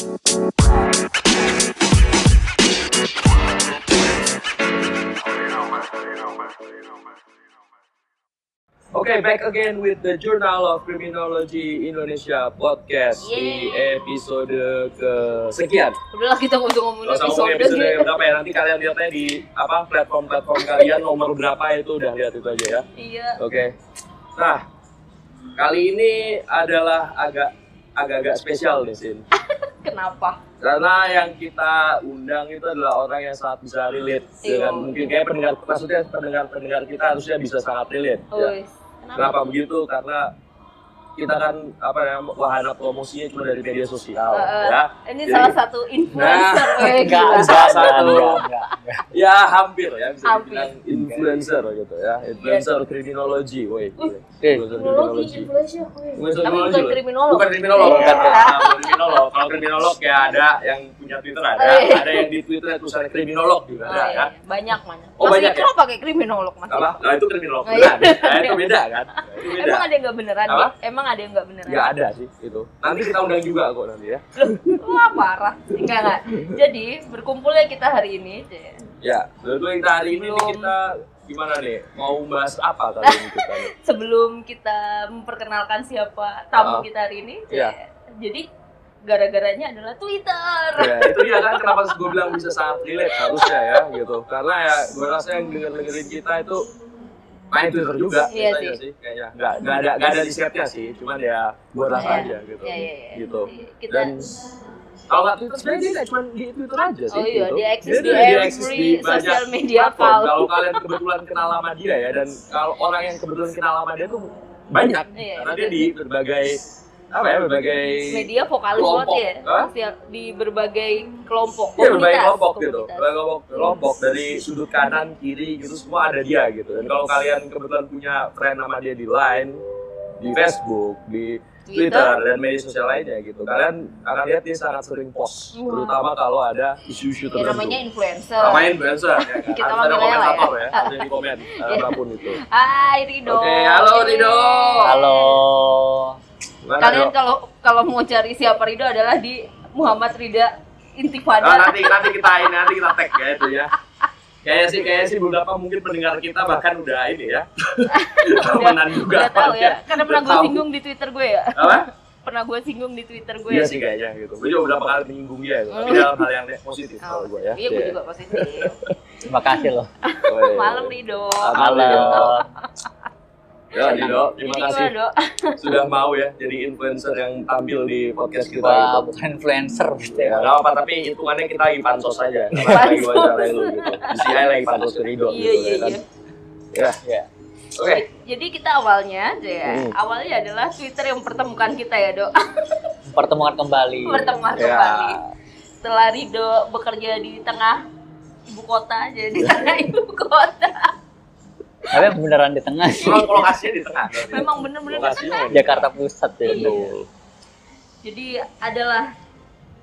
Oke, back again with the Journal of Criminology Indonesia podcast di episode kesekian. Udah lah kita nggak usah ngomongin Gak usah ngomong episode. episode berapa ya, nanti kalian lihatnya di apa platform-platform kalian nomor berapa itu udah lihat itu aja ya. Iya. Oke. Nah, kali ini adalah agak agak-agak spesial nih, Sin. Kenapa? Karena yang kita undang itu adalah orang yang sangat bisa relate Iya. dengan mungkin kayak pendengar maksudnya pendengar-pendengar kita harusnya bisa sangat relate Oh, ya. Kenapa begitu? Karena kita kan apa namanya wahana promosinya cuma dari media sosial Eh, ya. Ini Jadi- salah satu influencer. Nah, eh, Enggak, salah enggak, satu. enggak, enggak, enggak. Ya hampir ya bisa Hampir. dibilang influencer gitu ya. Influencer kriminologi, woi. Eh, Kriminologi, influencer. bukan kriminolog. Bukan kriminolog, Iya. bukan, bukan kriminolog. Kalau kriminolog ya ada yang punya Twitter ada, iya. ada yang di Twitter tulisannya kriminolog juga ada iya. ya. Banyak banyak. Oh, banyak Ikro ya? pakai kriminolog mas. Nah itu kriminolog. Iya. Nah, itu beda kan? Itu beda. Emang ada yang nggak beneran? Apa? Emang ada yang nggak beneran? Nggak ada sih itu. Nanti kita undang juga kok nanti ya. Wah parah. Enggak enggak. Jadi berkumpulnya kita hari ini. Cek. Ya, lalu kita hari ini Belum. kita gimana nih? Mau bahas apa kali ini kita? nih? Sebelum kita memperkenalkan siapa tamu Ah. kita hari ini. Cek. Iya. Jadi gara-garanya adalah Twitter. ya itu dia kan kenapa gue bilang bisa sangat relate harusnya ya gitu karena ya gue rasa yang denger dengerin kita itu main Twitter juga Iya biasanya sih. kayaknya nggak nggak ada nggak ada risetnya sih cuman ya gue rasa Iya. aja gitu Iya, iya, iya. gitu Kita dan kalau nggak Twitter sebenarnya dia nggak cuma di Twitter aja sih Oh iya, gitu. dia eksis di dia eksis di banyak social media platform. kalau kalian kebetulan kenal sama dia ya dan kalau orang yang kebetulan kenal sama dia tuh banyak Iya, karena dia di berbagai apa ya berbagai media vokalis Kelompok. banget ya? Sosial- di berbagai kelompok Iya berbagai komunitas, kelompok gitu, berbagai kelompok, kelompok dari sudut kanan, kiri gitu semua ada dia gitu. Dan kalau kalian kebetulan punya friend nama dia di Line, di Facebook, di Twitter. Twitter, dan media sosial lainnya gitu, kalian akan lihat dia sangat sering post, Wah. terutama kalau ada isu-isu ya tertentu. namanya influencer Namanya influencer, ya, kan? Kita harus ada lah ya. komentator ya, harus di komen eh, apa pun itu. Hai Rido Oke, halo Rido. Halo. Gimana, kalian Dok? kalau kalau mau cari siapa Rido adalah di Muhammad Rida Intifada nanti nanti kita ini nanti kita tag ya itu ya. Kayaknya sih kayaknya sih beberapa mungkin pendengar kita bahkan udah ini ya. Temenan juga. udah tahu ya karena pernah Udah gue singgung di Twitter gue ya Apa? pernah gue singgung di Twitter gue Iya sih kayaknya gitu. Gue juga beberapa kali menyinggung dia itu. Tapi dalam hal yang positif kalau gue ya. iya gue juga positif Terima kasih loh. Malam Rido Halo. Ya, Dido, terima kasih dok sudah mau ya jadi influencer yang tampil di podcast kita. Wah, gitu. bukan influencer gitu Ya, nggak apa tapi hitungannya kita lagi pansos aja. Kita lagi wawancara lu gitu. Di sini lagi pansos ke Rido iya gitu iya ya kan. iya Ya, Ya. oke. Jadi kita awalnya, ya, Hmm. awalnya adalah Twitter yang mempertemukan kita ya dok, Pertemuan kembali. pertemuan Ya. kembali. Setelah Rido bekerja di tengah ibu kota, jadi di tengah ibu kota. Tapi beneran di tengah sih. Memang lokasinya di tengah. Memang bener-bener di tengah. Jakarta Pusat ya. Betul. Jadi adalah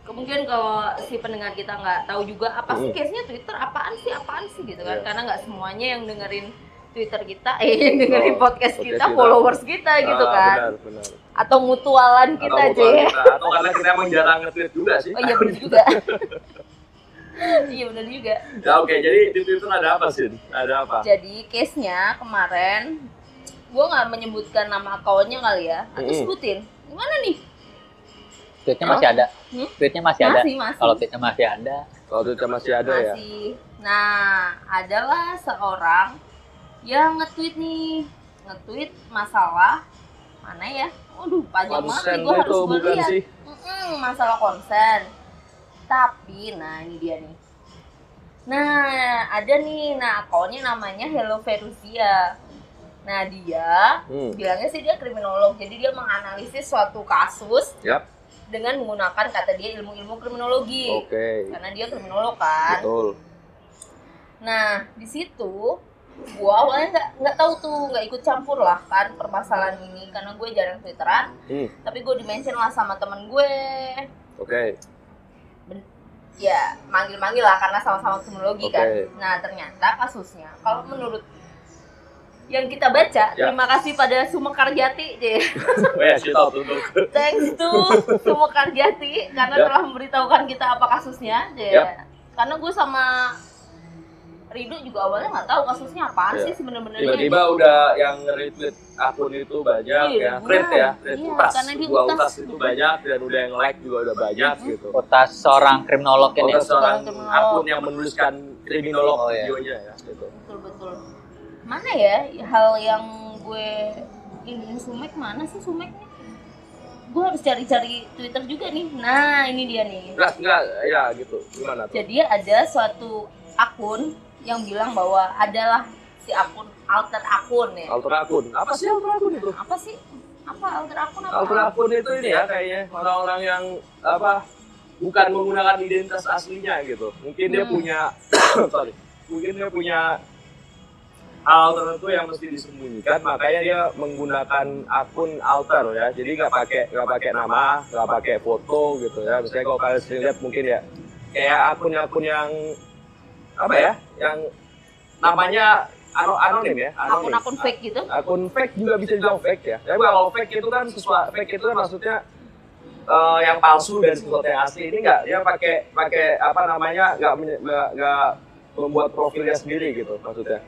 kemungkinan kalau si pendengar kita nggak tahu juga apa sih case-nya Twitter, apaan sih, apaan sih gitu kan? Iya. Karena nggak semuanya yang dengerin Twitter kita, eh yang dengerin Oh, podcast, podcast kita, kita. followers kita gitu Ah, kan, Benar, benar. atau mutualan kita atau, aja. kita, atau karena kita emang jarang nge-tweet juga sih. Oh iya benar juga. iya benar juga. Ya oke, jadi di Twitter ada apa sih? Ada apa? Jadi case-nya kemarin gue nggak menyebutkan nama akunnya kali ya. Atau Mm-mm. sebutin. Gimana nih? Tweetnya masih ada. Hmm? Tweetnya masih ada. Masih, masih. Kalau tweetnya masih ada. Kalau Twitter masih ada ya? Masih. Nah, adalah seorang yang nge-tweet nih. Nge-tweet masalah mana ya? Waduh, panjang banget nih gue harus gue lihat. sih? Mm-mm, masalah konsen. Tapi, nah ini dia nih. Nah, ada nih, nah akunnya namanya Hello Verusia. Nah dia Hmm. bilangnya sih dia kriminolog, jadi dia menganalisis suatu kasus Yap. dengan menggunakan kata dia ilmu-ilmu kriminologi. Oke. Karena dia kriminolog kan. Betul. Nah di situ gua awalnya nggak nggak tahu tuh nggak ikut campur lah kan permasalahan ini karena gue jarang twitteran Hmm. tapi gue dimention lah sama temen gue Oke. Ben- ya manggil-manggil lah karena sama-sama kriminologi kan Oke. nah ternyata kasusnya kalau menurut yang kita baca. Ya. Terima kasih pada Sumekar Jati, Thanks to Sumekar Jati karena Ya. telah memberitahukan kita apa kasusnya, J. Ya. Karena gue sama Rido juga awalnya nggak tahu kasusnya apaan Ya. sih sebenarnya. tiba-tiba udah yang retweet akun itu banyak Iya, ya, thread ya, thread Iya, utas, karena dua utas. utas itu banyak dan udah yang like juga udah banyak gitu. Utas seorang kriminolog ini. Utas seorang Kriminolog. akun yang menuliskan kriminolog Oh, iya. videonya ya gitu. Betul betul. Mana ya hal yang gue ini Sumek mana sih Sumeknya? Gue harus cari-cari Twitter juga nih. Nah ini dia nih. Enggak, enggak, ya gitu. Gimana tuh? Jadi ada suatu akun yang bilang bahwa adalah si akun alter akun ya. Alter akun. Apa sih alter akun itu? Apa sih? Apa alter akun apa? Alter akun itu ini ya kayaknya orang-orang yang apa bukan menggunakan identitas aslinya gitu. Mungkin dia Hmm. punya sorry, mungkin dia punya hal tertentu yang mesti disembunyikan, makanya dia menggunakan akun alter ya. Jadi nggak pakai nggak pakai nama, nggak pakai foto gitu ya. Misalnya kalau kalian sering lihat mungkin ya kayak akun-akun yang apa ya, yang namanya ano- anonim ya, anonim Akun-akun fake gitu. akun fake juga bisa dibilang fake ya. Tapi kalau fake itu kan sesuatu fake itu kan maksudnya eh, yang palsu dan sesuatu yang asli ini enggak dia pakai pakai apa namanya nggak menye- nggak nggak membuat profilnya sendiri gitu maksudnya.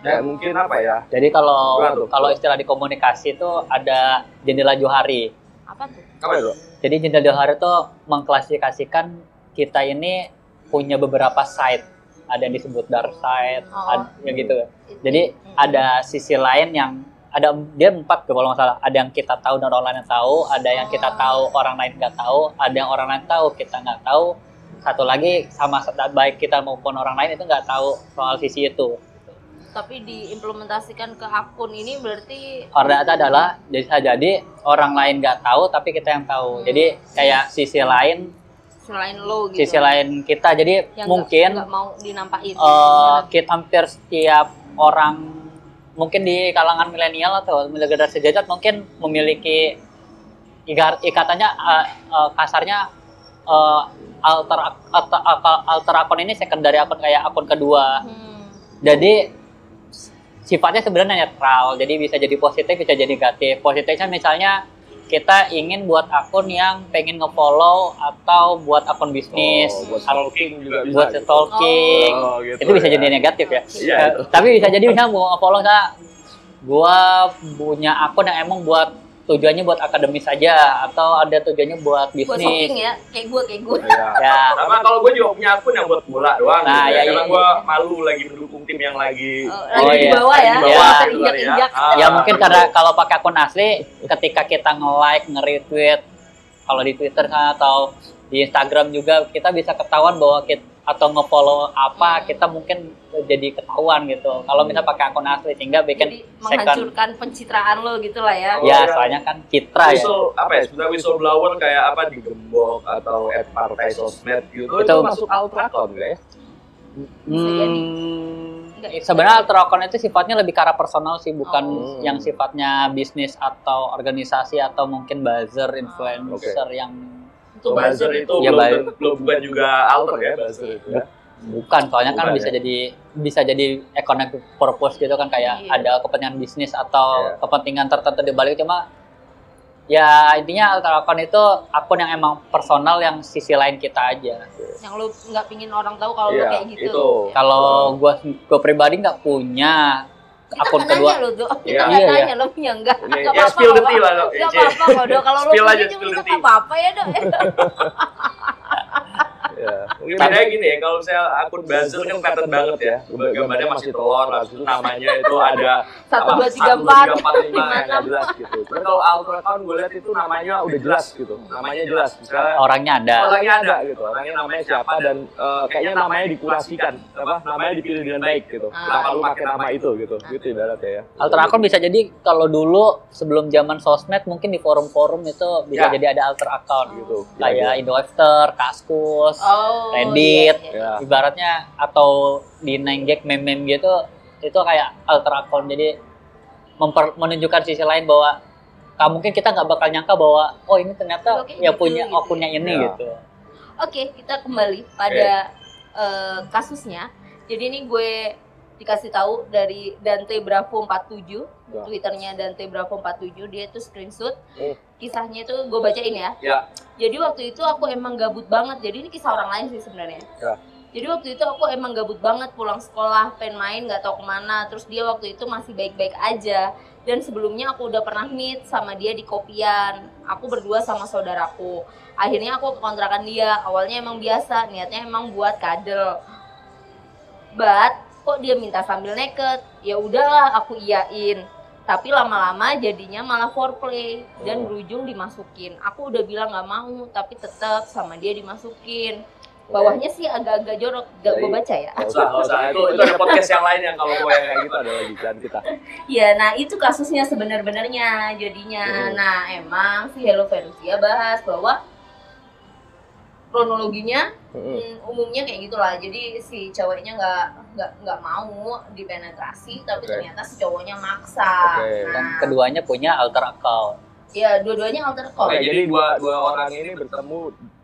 Ya mungkin apa ya? Jadi kalau kalau istilah di komunikasi itu ada jendela Johari. Apa tuh? Apa itu? Jadi jendela Johari itu mengklasifikasikan kita ini punya beberapa side. Ada yang disebut dark side, Oh. ada gitu. Itu- Jadi Hmm. ada sisi lain yang ada dia empat kalau nggak salah. Ada yang kita tahu dan orang lain yang tahu, ada yang kita Oh. tahu orang lain nggak tahu, ada yang orang lain tahu kita nggak tahu. Satu lagi sama baik kita maupun orang lain itu nggak tahu soal sisi itu. Tapi diimplementasikan ke akun ini berarti Orang itu adalah jadi bisa jadi orang lain nggak tahu tapi kita yang tahu. Hmm. Jadi kayak sisi lain, selain lo gitu. sisi lain kita. Jadi yang mungkin nggak- nggak mau dinampakin. eh, kita hampir setiap orang mungkin di kalangan milenial atau generasi sejajar mungkin memiliki ikatannya eh, eh, kasarnya eh, alter alter, alter akun ini secondary akun kayak akun kedua. Hmm. Jadi sifatnya sebenarnya netral. Jadi bisa jadi positif, bisa jadi negatif. Positifnya misalnya kita ingin buat akun yang pengen ngefollow atau buat akun bisnis, Oh, buat stalking juga bisa. buat gitu. stalking. Oh, gitu itu bisa ya. jadi negatif ya. Iya, Eh, itu. Tapi bisa jadi misalnya mau ngefollow saya gua punya akun yang emang buat tujuannya buat akademis saja atau ada tujuannya buat Buat bisnis. shopping ya, kayak gue kayak gue. Iya. Ya, Sama kalau gue juga punya akun yang buat bola doang. Nah, gitu ya, Karena iya, gue malu lagi mendukung tim yang lagi Oh, Oh, lagi di iya. bawah ya, di bawah, ya, kan injak-injak. Ah, ya mungkin gitu. karena kalau pakai akun asli ketika kita nge-like, nge-retweet kalau di Twitter kan atau di Instagram juga kita bisa ketahuan bahwa kita atau nge-follow apa Hmm. kita mungkin jadi ketahuan gitu. Kalau misalnya pakai akun asli sehingga bikin Jadi second menghancurkan pencitraan lo gitu lah ya. Oh, ya ya. soalnya kan citra ya. whistle apa ya sebenarnya whistleblower kayak apa digembok atau at partai sosmed gitu itu, Itu- masuk ultrakon nggak ya? Hmm, Enggak. sebenarnya alter account itu sifatnya lebih ke arah personal sih, bukan Oh. yang sifatnya bisnis atau organisasi atau mungkin buzzer, influencer yang Untuk buzzer itu Ya, belum, belum bukan juga alter ya buzzer itu ya. bukan, soalnya kan Bukan, bisa ya? jadi bisa jadi economic purpose gitu kan kayak Iya. ada kepentingan bisnis atau Iya. kepentingan tertentu di balik cuma ya intinya alter account itu akun yang emang personal yang sisi lain kita aja. yang lo nggak pingin orang tahu kalau lo Iya, kayak gitu. itu. Kalau gua gua pribadi nggak punya Kita akun kedua. nanya lo tuh, kita Iya. Iya, iya. nanya lo punya enggak. Ini- Nggak ya, apa-apa, spill the tea lah, Ece. apa-apa kok dok, kalau lo punya juga spill the nggak tea. apa-apa ya dok. Ya. Bedanya gini ya, kalau misalnya akun buzzer kan kelihatan banget ya. Gambar- Gambarnya masih telur, habis itu namanya itu ada Satu dua tiga empat dua, tiga, empat, lima, enam. jelas gitu. Tapi kalau alter account gue lihat itu namanya udah jelas gitu. Namanya jelas. Misalnya Orangnya ada. orangnya ada gitu. Orangnya namanya siapa dan eh, kayaknya namanya dikurasikan. Apa? Namanya dipilih dengan baik gitu. Ah. Kenapa lu pakai nama itu gitu. Gitu ibaratnya ya. Alter account bisa jadi kalau dulu sebelum zaman sosmed mungkin di forum-forum itu bisa Ya. jadi ada alter account gitu. kayak Indowafter, Kaskus, Oh. Reddit, iya, iya. Ya. ibaratnya atau di Nenggek meme-meme gitu itu kayak alter account jadi memper- menunjukkan sisi lain bahwa ah, mungkin kita nggak bakal nyangka bahwa oh ini ternyata Oke, ya gitu, punya gitu akunnya ini Ya. gitu. Oke, kita kembali pada eh, kasusnya. Jadi ini gue dikasih tahu dari Dante Bravo 47 Ya. twitternya Dante Bravo 47 dia itu screenshot Hmm. Kisahnya itu gue bacain ya. Ya. jadi waktu itu aku emang gabut banget. Jadi ini kisah orang lain sih sebenarnya. Ya. jadi waktu itu aku emang gabut banget pulang sekolah pengen main nggak tahu ke mana. Terus dia waktu itu masih baik-baik aja. Dan sebelumnya aku udah pernah meet sama dia di kopian. Aku berdua sama saudaraku. Akhirnya aku ke kontrakan dia. Awalnya emang biasa niatnya emang buat kadel. But kok dia minta sambil neket ya udahlah aku iyain tapi lama-lama jadinya malah foreplay. Dan Oh. berujung dimasukin. Aku udah bilang nggak mau tapi tetap sama dia dimasukin. Bawahnya sih agak-agak jorok. Gak gue baca ya. Nggak usah, nggak usah. Itu, itu ada podcast yang lain yang kalau mau yang kayak gitu ada lagi dan kita. ya nah itu kasusnya sebenar-benarnya jadinya. Hmm. nah emang si Hello Verusia bahas bahwa kronologinya hmm, umumnya kayak gitulah jadi si ceweknya nggak nggak nggak mau dipenetrasi tapi Oke. ternyata si cowoknya maksa Oke. Dan nah keduanya punya alter account. ya dua-duanya alter Oke, code jadi dua dua orang ini bertemu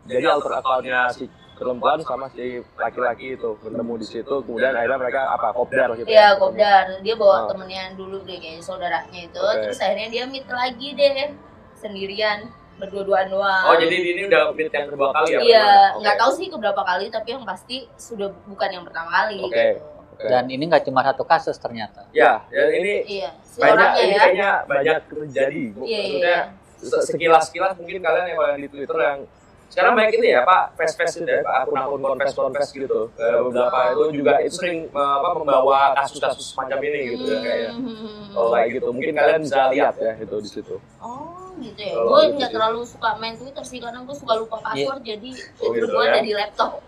jadi alter accountnya si perempuan sama si laki-laki itu bertemu di situ kemudian akhirnya mereka apa kopdar gitu Iya, kopdar. Dia bawa Oh. temennya dulu deh kayak saudaranya itu. Oke. Terus akhirnya dia meet lagi deh sendirian berdua-duaan doang. Oh jadi ini udah meet yang kedua kali ya? Iya, nggak Oke. tahu sih keberapa kali tapi yang pasti sudah bukan yang pertama kali. Oke. gitu. Oke. Dan ini nggak cuma satu kasus ternyata. Ya, dan ini Iya, si banyak orangnya ini ya. kayaknya banyak terjadi. Iya, iya, Maksudnya iya. sekilas-sekilas mungkin kalian yang yang di Twitter yang sekarang banyak ini ya Pak, face-face itu ya, Pak, akun-akun confess-confess gitu. Eh, beberapa itu juga itu sering eh, apa membawa kasus-kasus semacam ini gitu ya kayaknya. Hmm. Kalau kayak gitu, mungkin kalian bisa lihat ya itu di situ. Oh gitu ya. Kalau Gue gitu nggak sih. terlalu suka main Twitter sih karena gue suka lupa password jadi Oh, gitu gue ya. ada di laptop.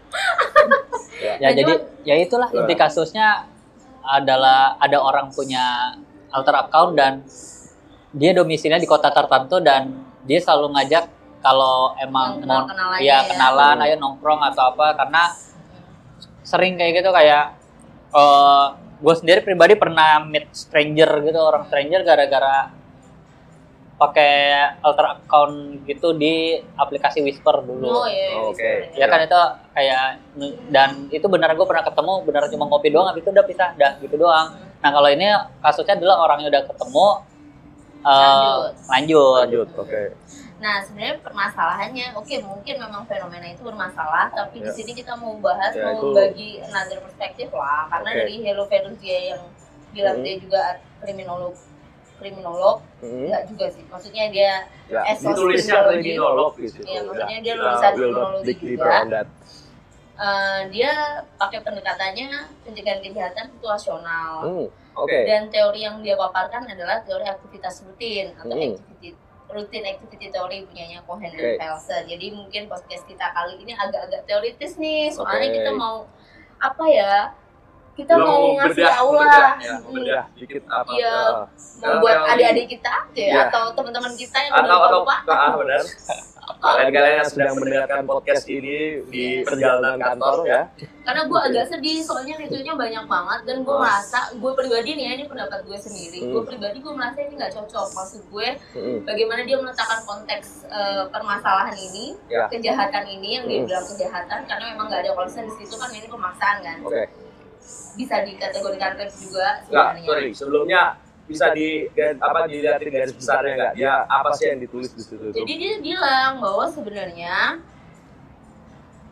Ya Dan jadi cuma- ya itulah inti Nah. kasusnya adalah ada orang punya alter account dan dia domisilinya di kota tertentu dan dia selalu ngajak kalau emang mau aja ya ya. kenalan ayo nongkrong atau apa karena sering kayak gitu kayak eh gue sendiri pribadi pernah meet stranger gitu orang stranger gara-gara pakai alter account gitu di aplikasi Whisper dulu. Oh iya. iya, Oke. bisa, ya kan itu kayak dan itu benar gue pernah ketemu benar cuma ngopi doang habis itu udah pisah dah gitu doang nah kalau ini kasusnya adalah orangnya udah ketemu eh, Lanjut. lanjut Lanjut, oke. Nah, sebenarnya permasalahannya, oke mungkin memang fenomena itu bermasalah, tapi di Ya. sini kita mau bahas, Ya, mau itu- bagi another perspektif lah, karena Oke. dari Hello Verusia yang bilang Hmm. dia juga kriminolog, kriminolog, Hmm. enggak juga sih, maksudnya dia Ya, Esos ditulisnya kriminologi. kriminolog di situ. Iya, maksudnya dia Ya, lulusan not kriminologi juga. eh, dia pakai pendekatannya pencegahan kejahatan situasional. Hmm, Oke. Dan teori yang dia paparkan adalah teori aktivitas rutin atau Hmm. activity rutin activity teori punyanya Cohen Oke. dan Felsen. Jadi mungkin podcast kita kali ini agak-agak teoritis nih, soalnya Oke. kita mau apa ya? Kita mau ngasih tahu bedah, lah, ya, Hmm, bedah dikit apa. Iya. ah. mau buat adik-adik kita aja Iya. atau teman-teman kita yang atau udah atau lupa. ah, benar. Kalian-kalian yang sedang mendengarkan podcast ini di perjalanan kantor ya. Karena gue agak sedih, soalnya retweetnya banyak banget dan gue Ah. merasa, gue pribadi nih ya, ini pendapat gue sendiri. Hmm. Gue pribadi gue merasa ini nggak cocok. Maksud gue, Hmm, bagaimana dia meletakkan konteks eh, permasalahan ini, Ya. kejahatan ini yang dia Hmm. bilang kejahatan karena memang nggak ada konsen di situ kan ini pemaksaan kan. Oke. Bisa dikategorikan rape juga sebenarnya. sorry. Sebelumnya bisa di apa dilihatin garis besarnya enggak? Dia apa sih yang ditulis di situ? Jadi dia bilang bahwa sebenarnya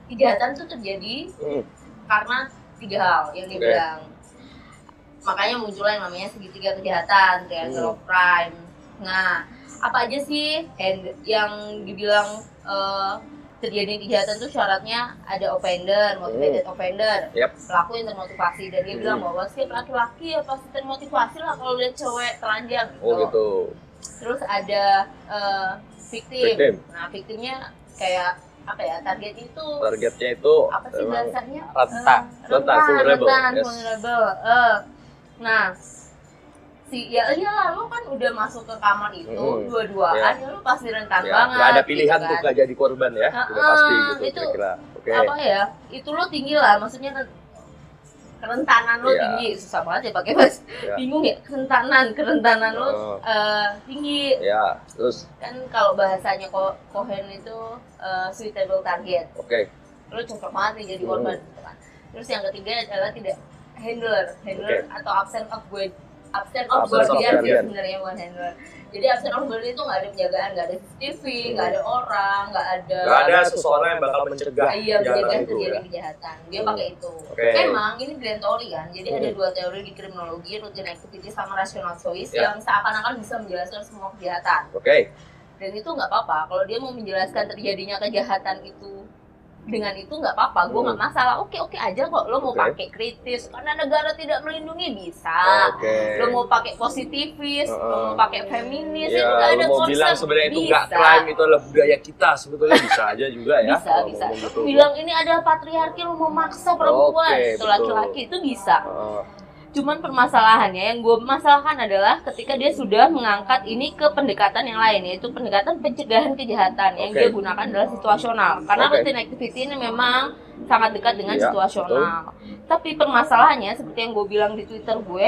kejahatan itu terjadi Hmm, karena tiga hal yang dia Oke. bilang. Makanya muncullah yang namanya segitiga kejahatan, triangle Hmm. of crime. Nah, apa aja sih yang dibilang eh, terjadi kejahatan itu syaratnya ada offender, motivated offender, Yep. pelaku yang termotivasi dan dia Hmm. bilang bahwa setiap laki-laki ya pasti termotivasi lah kalau lihat cewek telanjang Oh gitu. Terus ada eh, victim. Victim. Nah, victimnya kayak apa ya? Target itu Targetnya itu apa sih bahasanya? rentan. Eh, Rentan, vulnerable, yes. vulnerable. Eh, nah, si ya iyalah lo kan udah masuk ke kamar itu Mm-mm. dua-duaan ya lo pasti rentan ya, banget. nggak ada pilihan gitu untuk kan. nggak jadi korban ya. Udah Heeh, pasti gitu itu kira-kira. Oke. Apa ya? Itu lo tinggi lah, maksudnya kan kerentanan lo Iya. tinggi susah banget ya pakai bahasa Ya. bingung ya kerentanan kerentanan lo Oh. eh, tinggi Ya, terus kan kalau bahasanya Ko- Cohen itu uh, suitable target oke. lo cocok banget nih jadi korban gitu kan terus yang ketiga adalah tidak handler, handler atau absent of absent of guardian sih sebenarnya bukan handler. Jadi absent of guardian itu nggak ada penjagaan, nggak ada CCTV, nggak ada orang, nggak ada. Gak ada seseorang yang bakal mencegah Iya, kejahatan mencegah terjadi ya. kejahatan. Dia Hmm. pakai itu. Oke. Emang ini grand teori kan. Jadi ada Hmm. dua teori di kriminologi, routine activity sama rational choice Ya. yang seakan-akan bisa menjelaskan semua kejahatan. Oke. Dan itu nggak apa-apa. Kalau dia mau menjelaskan terjadinya kejahatan itu dengan itu nggak apa-apa. Gue nggak Hmm. masalah. Oke oke aja kok. Lo mau Oke. pakai kritis karena negara tidak melindungi bisa. Oke. Lo mau pakai positivis, lo Heeh. mau pakai feminis, Ya, itu nggak ada mau concern. bilang sebenarnya itu nggak crime, itu adalah budaya kita sebetulnya bisa aja juga ya. bisa kalau bisa gitu. bilang ini ada patriarki lo mau maksa perempuan betul. laki-laki itu bisa Heeh. Cuman permasalahannya yang gue masalahkan adalah ketika dia sudah mengangkat ini ke pendekatan yang lain yaitu pendekatan pencegahan kejahatan yang Oke. dia gunakan adalah situasional karena Oke. routine activity ini memang sangat dekat dengan Iya, situasional tapi permasalahannya seperti yang gue bilang di twitter gue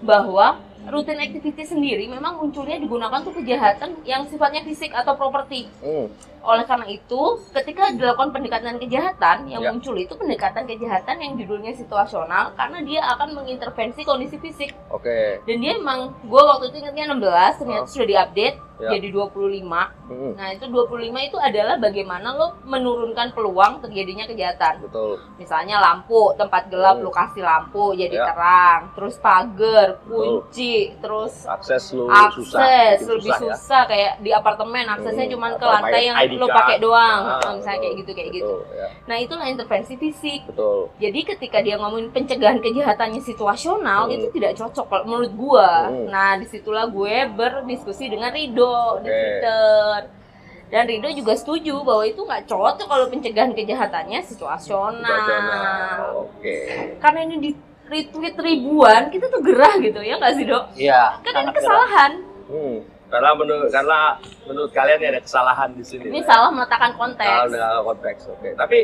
bahwa routine activity sendiri memang munculnya digunakan untuk kejahatan yang sifatnya fisik atau properti Hmm. Oleh karena itu, ketika dilakukan pendekatan kejahatan, yang Ya. muncul itu pendekatan kejahatan yang judulnya situasional karena dia akan mengintervensi kondisi fisik. Oke. Dan dia emang, gue waktu itu ingatnya 16, ternyata Oh. sudah diupdate Ya. jadi 25. Hmm. Nah itu 25 itu adalah bagaimana lo menurunkan peluang terjadinya kejahatan. Betul. Misalnya lampu, tempat gelap, Hmm. lo kasih lampu jadi Ya. terang. Terus pagar, kunci, terus Akses lu akses susah. lebih susah, ya. susah kayak di apartemen aksesnya Hmm, cuma ke lantai yang ID lo pakai doang Ah, Nah, misalnya kayak betul. gitu kayak gitu Betul, ya. nah itulah intervensi fisik Betul. jadi ketika dia ngomongin pencegahan kejahatannya situasional Hmm. itu tidak cocok kalau menurut gua Hmm. nah di situlah gue berdiskusi dengan Rido di Oke. Twitter dan Rido juga setuju bahwa itu nggak cocok kalau pencegahan kejahatannya situasional, Situasional. Oke. karena ini di retweet ribuan kita tuh gerah gitu ya nggak sih dok Iya. kan ini kesalahan Hmm. Karena menurut karena menurut kalian ada kesalahan di sini. Ini ya. salah meletakkan Salah konteks. dengan konteks. Oke. Tapi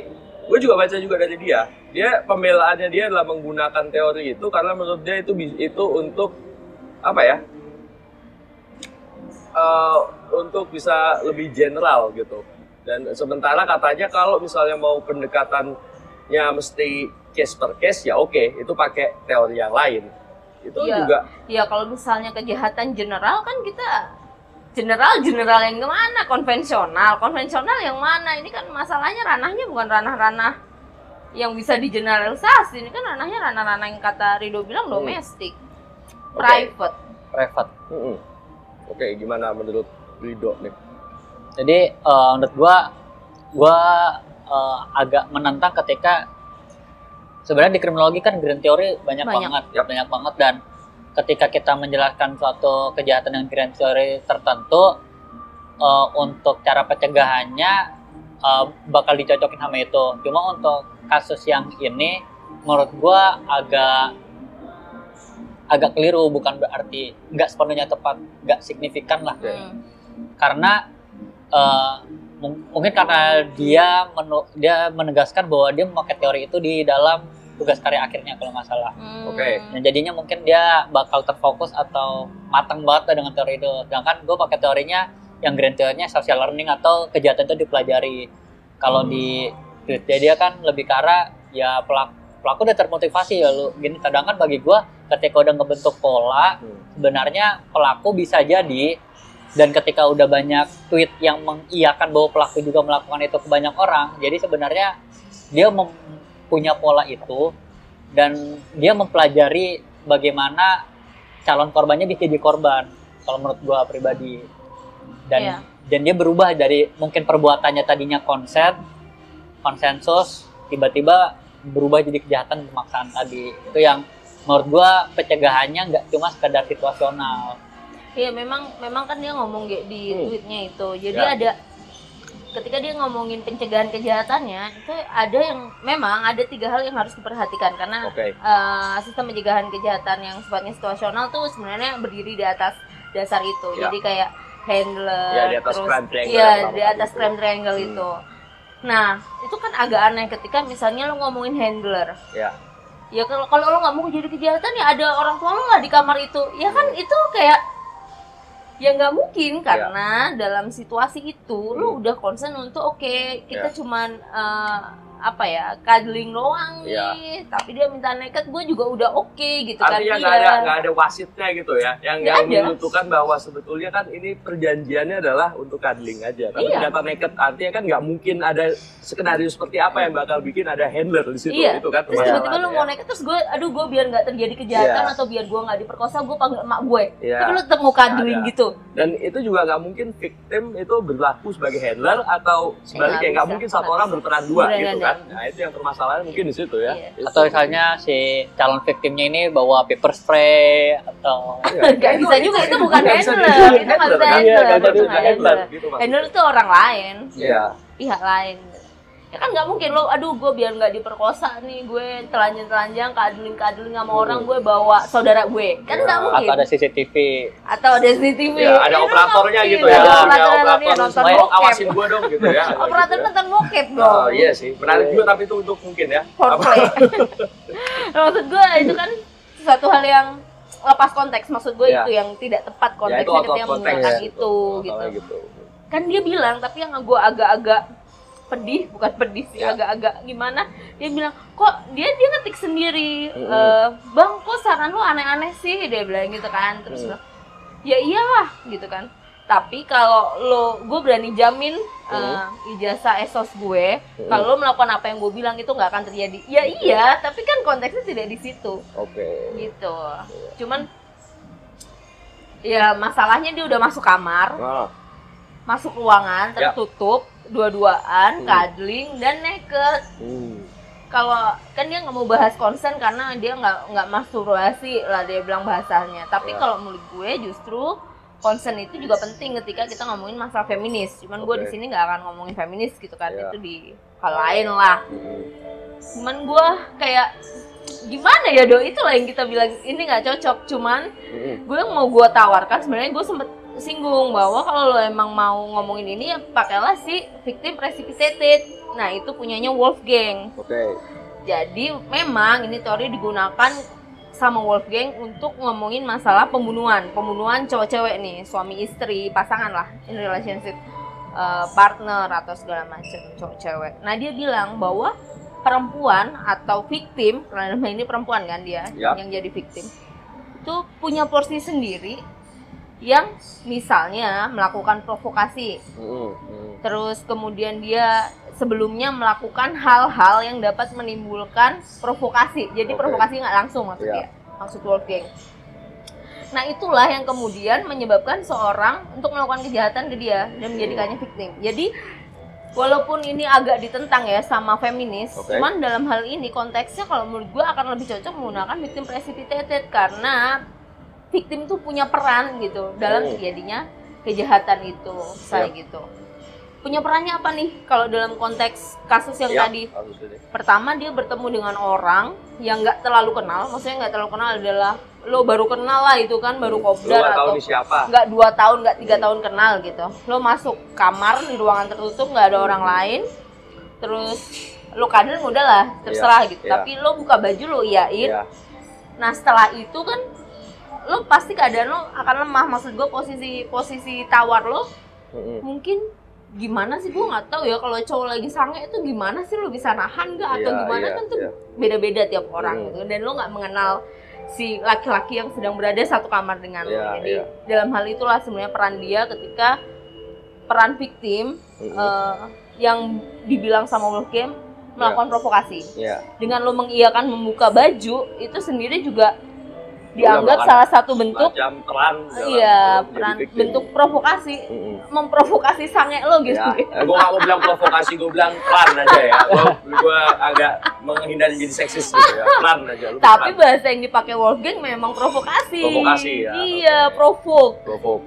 gue juga baca juga dari dia. Dia pembelaannya dia adalah menggunakan teori itu karena menurut dia itu itu untuk apa ya? Eh, untuk bisa lebih general gitu. Dan sementara katanya kalau misalnya mau pendekatannya mesti case per case ya oke, itu pakai teori yang lain. Itu Iya. juga Ya kalau misalnya kejahatan general kan kita general general yang ke mana? Konvensional, konvensional yang mana? Ini kan masalahnya ranahnya bukan ranah-ranah yang bisa digeneralisasi. Ini kan ranahnya ranah-ranah yang kata Rido bilang Hmm. domestik, Oke. private. private. Mm-mm. Oke, gimana menurut Rido nih? Jadi eh, menurut gua gua eh, agak menentang ketika sebenarnya di kriminologi kan grand teori banyak, Banyak. banget, Yap. banyak banget dan ketika kita menjelaskan suatu kejahatan dengan grand teori tertentu eh, untuk cara pencegahannya eh, bakal dicocokin sama itu. Cuma untuk kasus yang ini menurut gua agak agak keliru bukan berarti nggak sepenuhnya tepat nggak signifikan lah. Hmm. karena eh, mung- mungkin karena dia menu- dia menegaskan bahwa dia memakai teori itu di dalam tugas karya akhirnya kalau nggak salah. Hmm. Oke. Nah, jadinya mungkin dia bakal terfokus atau matang banget lah dengan teori itu. Sedangkan gue pakai teorinya yang grand teorinya social learning atau kejahatan itu dipelajari. Kalau di tweet dia, dia kan lebih ke arah ya pelaku pelaku udah termotivasi ya lu gini sedangkan bagi gue ketika udah ngebentuk pola Hmm. sebenarnya pelaku bisa jadi dan ketika udah banyak tweet yang mengiyakan bahwa pelaku juga melakukan itu ke banyak orang jadi sebenarnya dia mem- punya pola itu dan dia mempelajari bagaimana calon korbannya bisa jadi korban kalau menurut gua pribadi dan Iya. dan dia berubah dari mungkin perbuatannya tadinya konsen konsensus tiba-tiba berubah jadi kejahatan pemaksaan tadi itu yang menurut gua pencegahannya nggak cuma sekedar situasional Iya memang memang kan dia ngomong di Hmm. tweetnya itu. Jadi Ya. ada ketika dia ngomongin pencegahan kejahatannya itu ada yang memang ada tiga hal yang harus diperhatikan karena Oke. eh, sistem pencegahan kejahatan yang sifatnya situasional tuh sebenarnya berdiri di atas dasar itu. Ya. Jadi kayak handler, Ya, di atas terus crime triangle yang pertama di atas itu. crime triangle Hmm. itu. Nah itu kan agak aneh ketika misalnya lo ngomongin handler. Ya. Ya kalau kalau lo nggak mau jadi kejahatan ya ada orang tua lo nggak di kamar itu. Ya kan itu kayak ya nggak mungkin karena dalam situasi itu lu Hmm. udah concern untuk oke kita Ya. cuman eh, apa ya cuddling doang Ya. nih tapi dia minta nekat gue juga udah oke gitu kan Artinya Iya. nggak ada nggak ada wasitnya gitu ya, yang Nggak menentukan bahwa sebetulnya kan ini perjanjiannya adalah untuk cuddling aja. Tapi Iya. ternyata naked artinya kan nggak mungkin ada skenario seperti apa yang bakal bikin ada handler di situ Iya. itu kan terus tiba-tiba lu mau nekat terus gue aduh gue biar nggak terjadi kejahatan Iya. atau biar gue nggak diperkosa gue panggil emak gue Iya. tapi lu tetap mau cuddling Ada. gitu Dan itu juga nggak mungkin victim itu berlaku sebagai handler atau sebaliknya nggak mungkin satu orang berperan dua gitu bener. Kan. Nah itu yang permasalahan mungkin di situ ya. Iya. Atau misalnya si calon victimnya ini bawa paper spray atau Iya. Nggak bisa juga, itu bukan handler. Itu nggak handler, bisa handler, Iya, handler, gitu handler itu orang lain Iya. pihak lain ya kan nggak mungkin lo aduh gue biar nggak diperkosa nih gue telanjang telanjang kaduling kaduling sama Hmm. orang gue bawa saudara gue kan Ya. nggak mungkin atau ada CCTV atau ada CCTV Ya, ada Itu nggak operatornya gitu ya. Ada operatornya operator dia nonton bokep awasin gua dong gitu ya. operator gitu ya. nonton bokep dong Oh, iya sih, menarik juga tapi itu untuk mungkin ya. foreplay maksud gue itu kan sesuatu hal yang lepas konteks maksud gue Ya. itu yang tidak tepat Ya, konteksnya of ketika menggunakan Ya. itu gitu Masalahnya gitu. kan dia bilang tapi yang gue agak-agak pedih bukan pedih sih Ya. agak-agak gimana dia bilang kok dia dia ngetik sendiri Mm-mm. "Eh, bang kok saran lu aneh-aneh sih dia bilang gitu kan terus Mm. bilang ya iyalah gitu kan tapi kalau lo gue berani jamin eh, ijazah esos gue Mm. kalau lo melakukan apa yang gue bilang itu nggak akan terjadi ya iya tapi kan konteksnya tidak di situ Oke. gitu cuman ya masalahnya dia udah masuk kamar Nah, masuk ruangan Ya. Dua-duaan Hmm. cuddling dan naked hmm. kalau kan dia nggak mau bahas konsen karena dia nggak nggak masturbasi lah dia bilang bahasanya tapi Ya. kalau menurut gue justru konsen itu juga penting ketika kita ngomongin masalah feminis cuman gue Oke. di sini nggak akan ngomongin feminis gitu kan Ya. itu di hal lain lah Hmm. cuman gue kayak gimana ya do itu lah yang kita bilang ini nggak cocok cuman Hmm. gue yang mau gue tawarkan sebenarnya gue sempet singgung bahwa kalau lo emang mau ngomongin ini ya pakailah si victim precipitated nah itu punyanya Wolfgang Oke. jadi memang ini teori digunakan sama Wolfgang untuk ngomongin masalah pembunuhan pembunuhan cowok cewek nih suami istri pasangan lah in relationship eh, partner atau segala macam cowok cewek nah dia bilang bahwa perempuan atau victim karena ini perempuan kan dia Yap. yang jadi victim itu punya porsi sendiri yang misalnya melakukan provokasi Hmm. Hmm. terus kemudian dia sebelumnya melakukan hal-hal yang dapat menimbulkan provokasi jadi Oke. provokasi nggak langsung maksudnya maksud Wolfgang nah itulah yang kemudian menyebabkan seorang untuk melakukan kejahatan ke dia dan menjadikannya victim jadi walaupun ini agak ditentang ya sama feminis Oke. cuman dalam hal ini konteksnya kalau menurut gue akan lebih cocok menggunakan victim precipitated karena victim tuh punya peran gitu. Dalam Hmm. terjadinya kejahatan itu saya Siap. gitu. Punya perannya apa nih? Kalau dalam konteks kasus yang Ya, tadi. pertama dia bertemu dengan orang yang nggak terlalu kenal. Maksudnya nggak terlalu kenal adalah lo baru kenal lah itu kan baru kopdar atau nggak dua tahun nggak tiga tahun kenal gitu. Lo masuk kamar di ruangan tertutup nggak ada orang lain. Terus lo kadang udah lah terserah gitu. iya. tapi lo buka baju lo iyain. Iya. nah setelah itu kan lo pasti keadaan lo akan lemah. Maksud gue posisi posisi tawar lo mungkin gimana sih? Gue nggak tahu ya kalau cowok lagi sange itu gimana sih? Lo bisa nahan gak atau Iya, gimana iya, kan tuh iya. beda-beda tiap orang gitu. Dan lo nggak mengenal si laki-laki yang sedang berada satu kamar dengan lo. Iya, jadi dalam hal itulah sebenarnya peran dia ketika peran victim eh, yang dibilang sama Wolfgang melakukan provokasi. Iya. dengan lo mengiyakan membuka baju itu sendiri juga dianggap bahkan salah satu bentuk peran. iya peran bentuk provokasi Hmm. memprovokasi sange lo gitu Ya, gue gak mau bilang provokasi, gue bilang peran aja ya. Gue agak menghindari jadi seksis gitu ya. Peran aja. Lu tapi peran. bahasa yang dipakai Wolfgang memang provokasi Provokasi, ya. iya Oke. provoke Provok.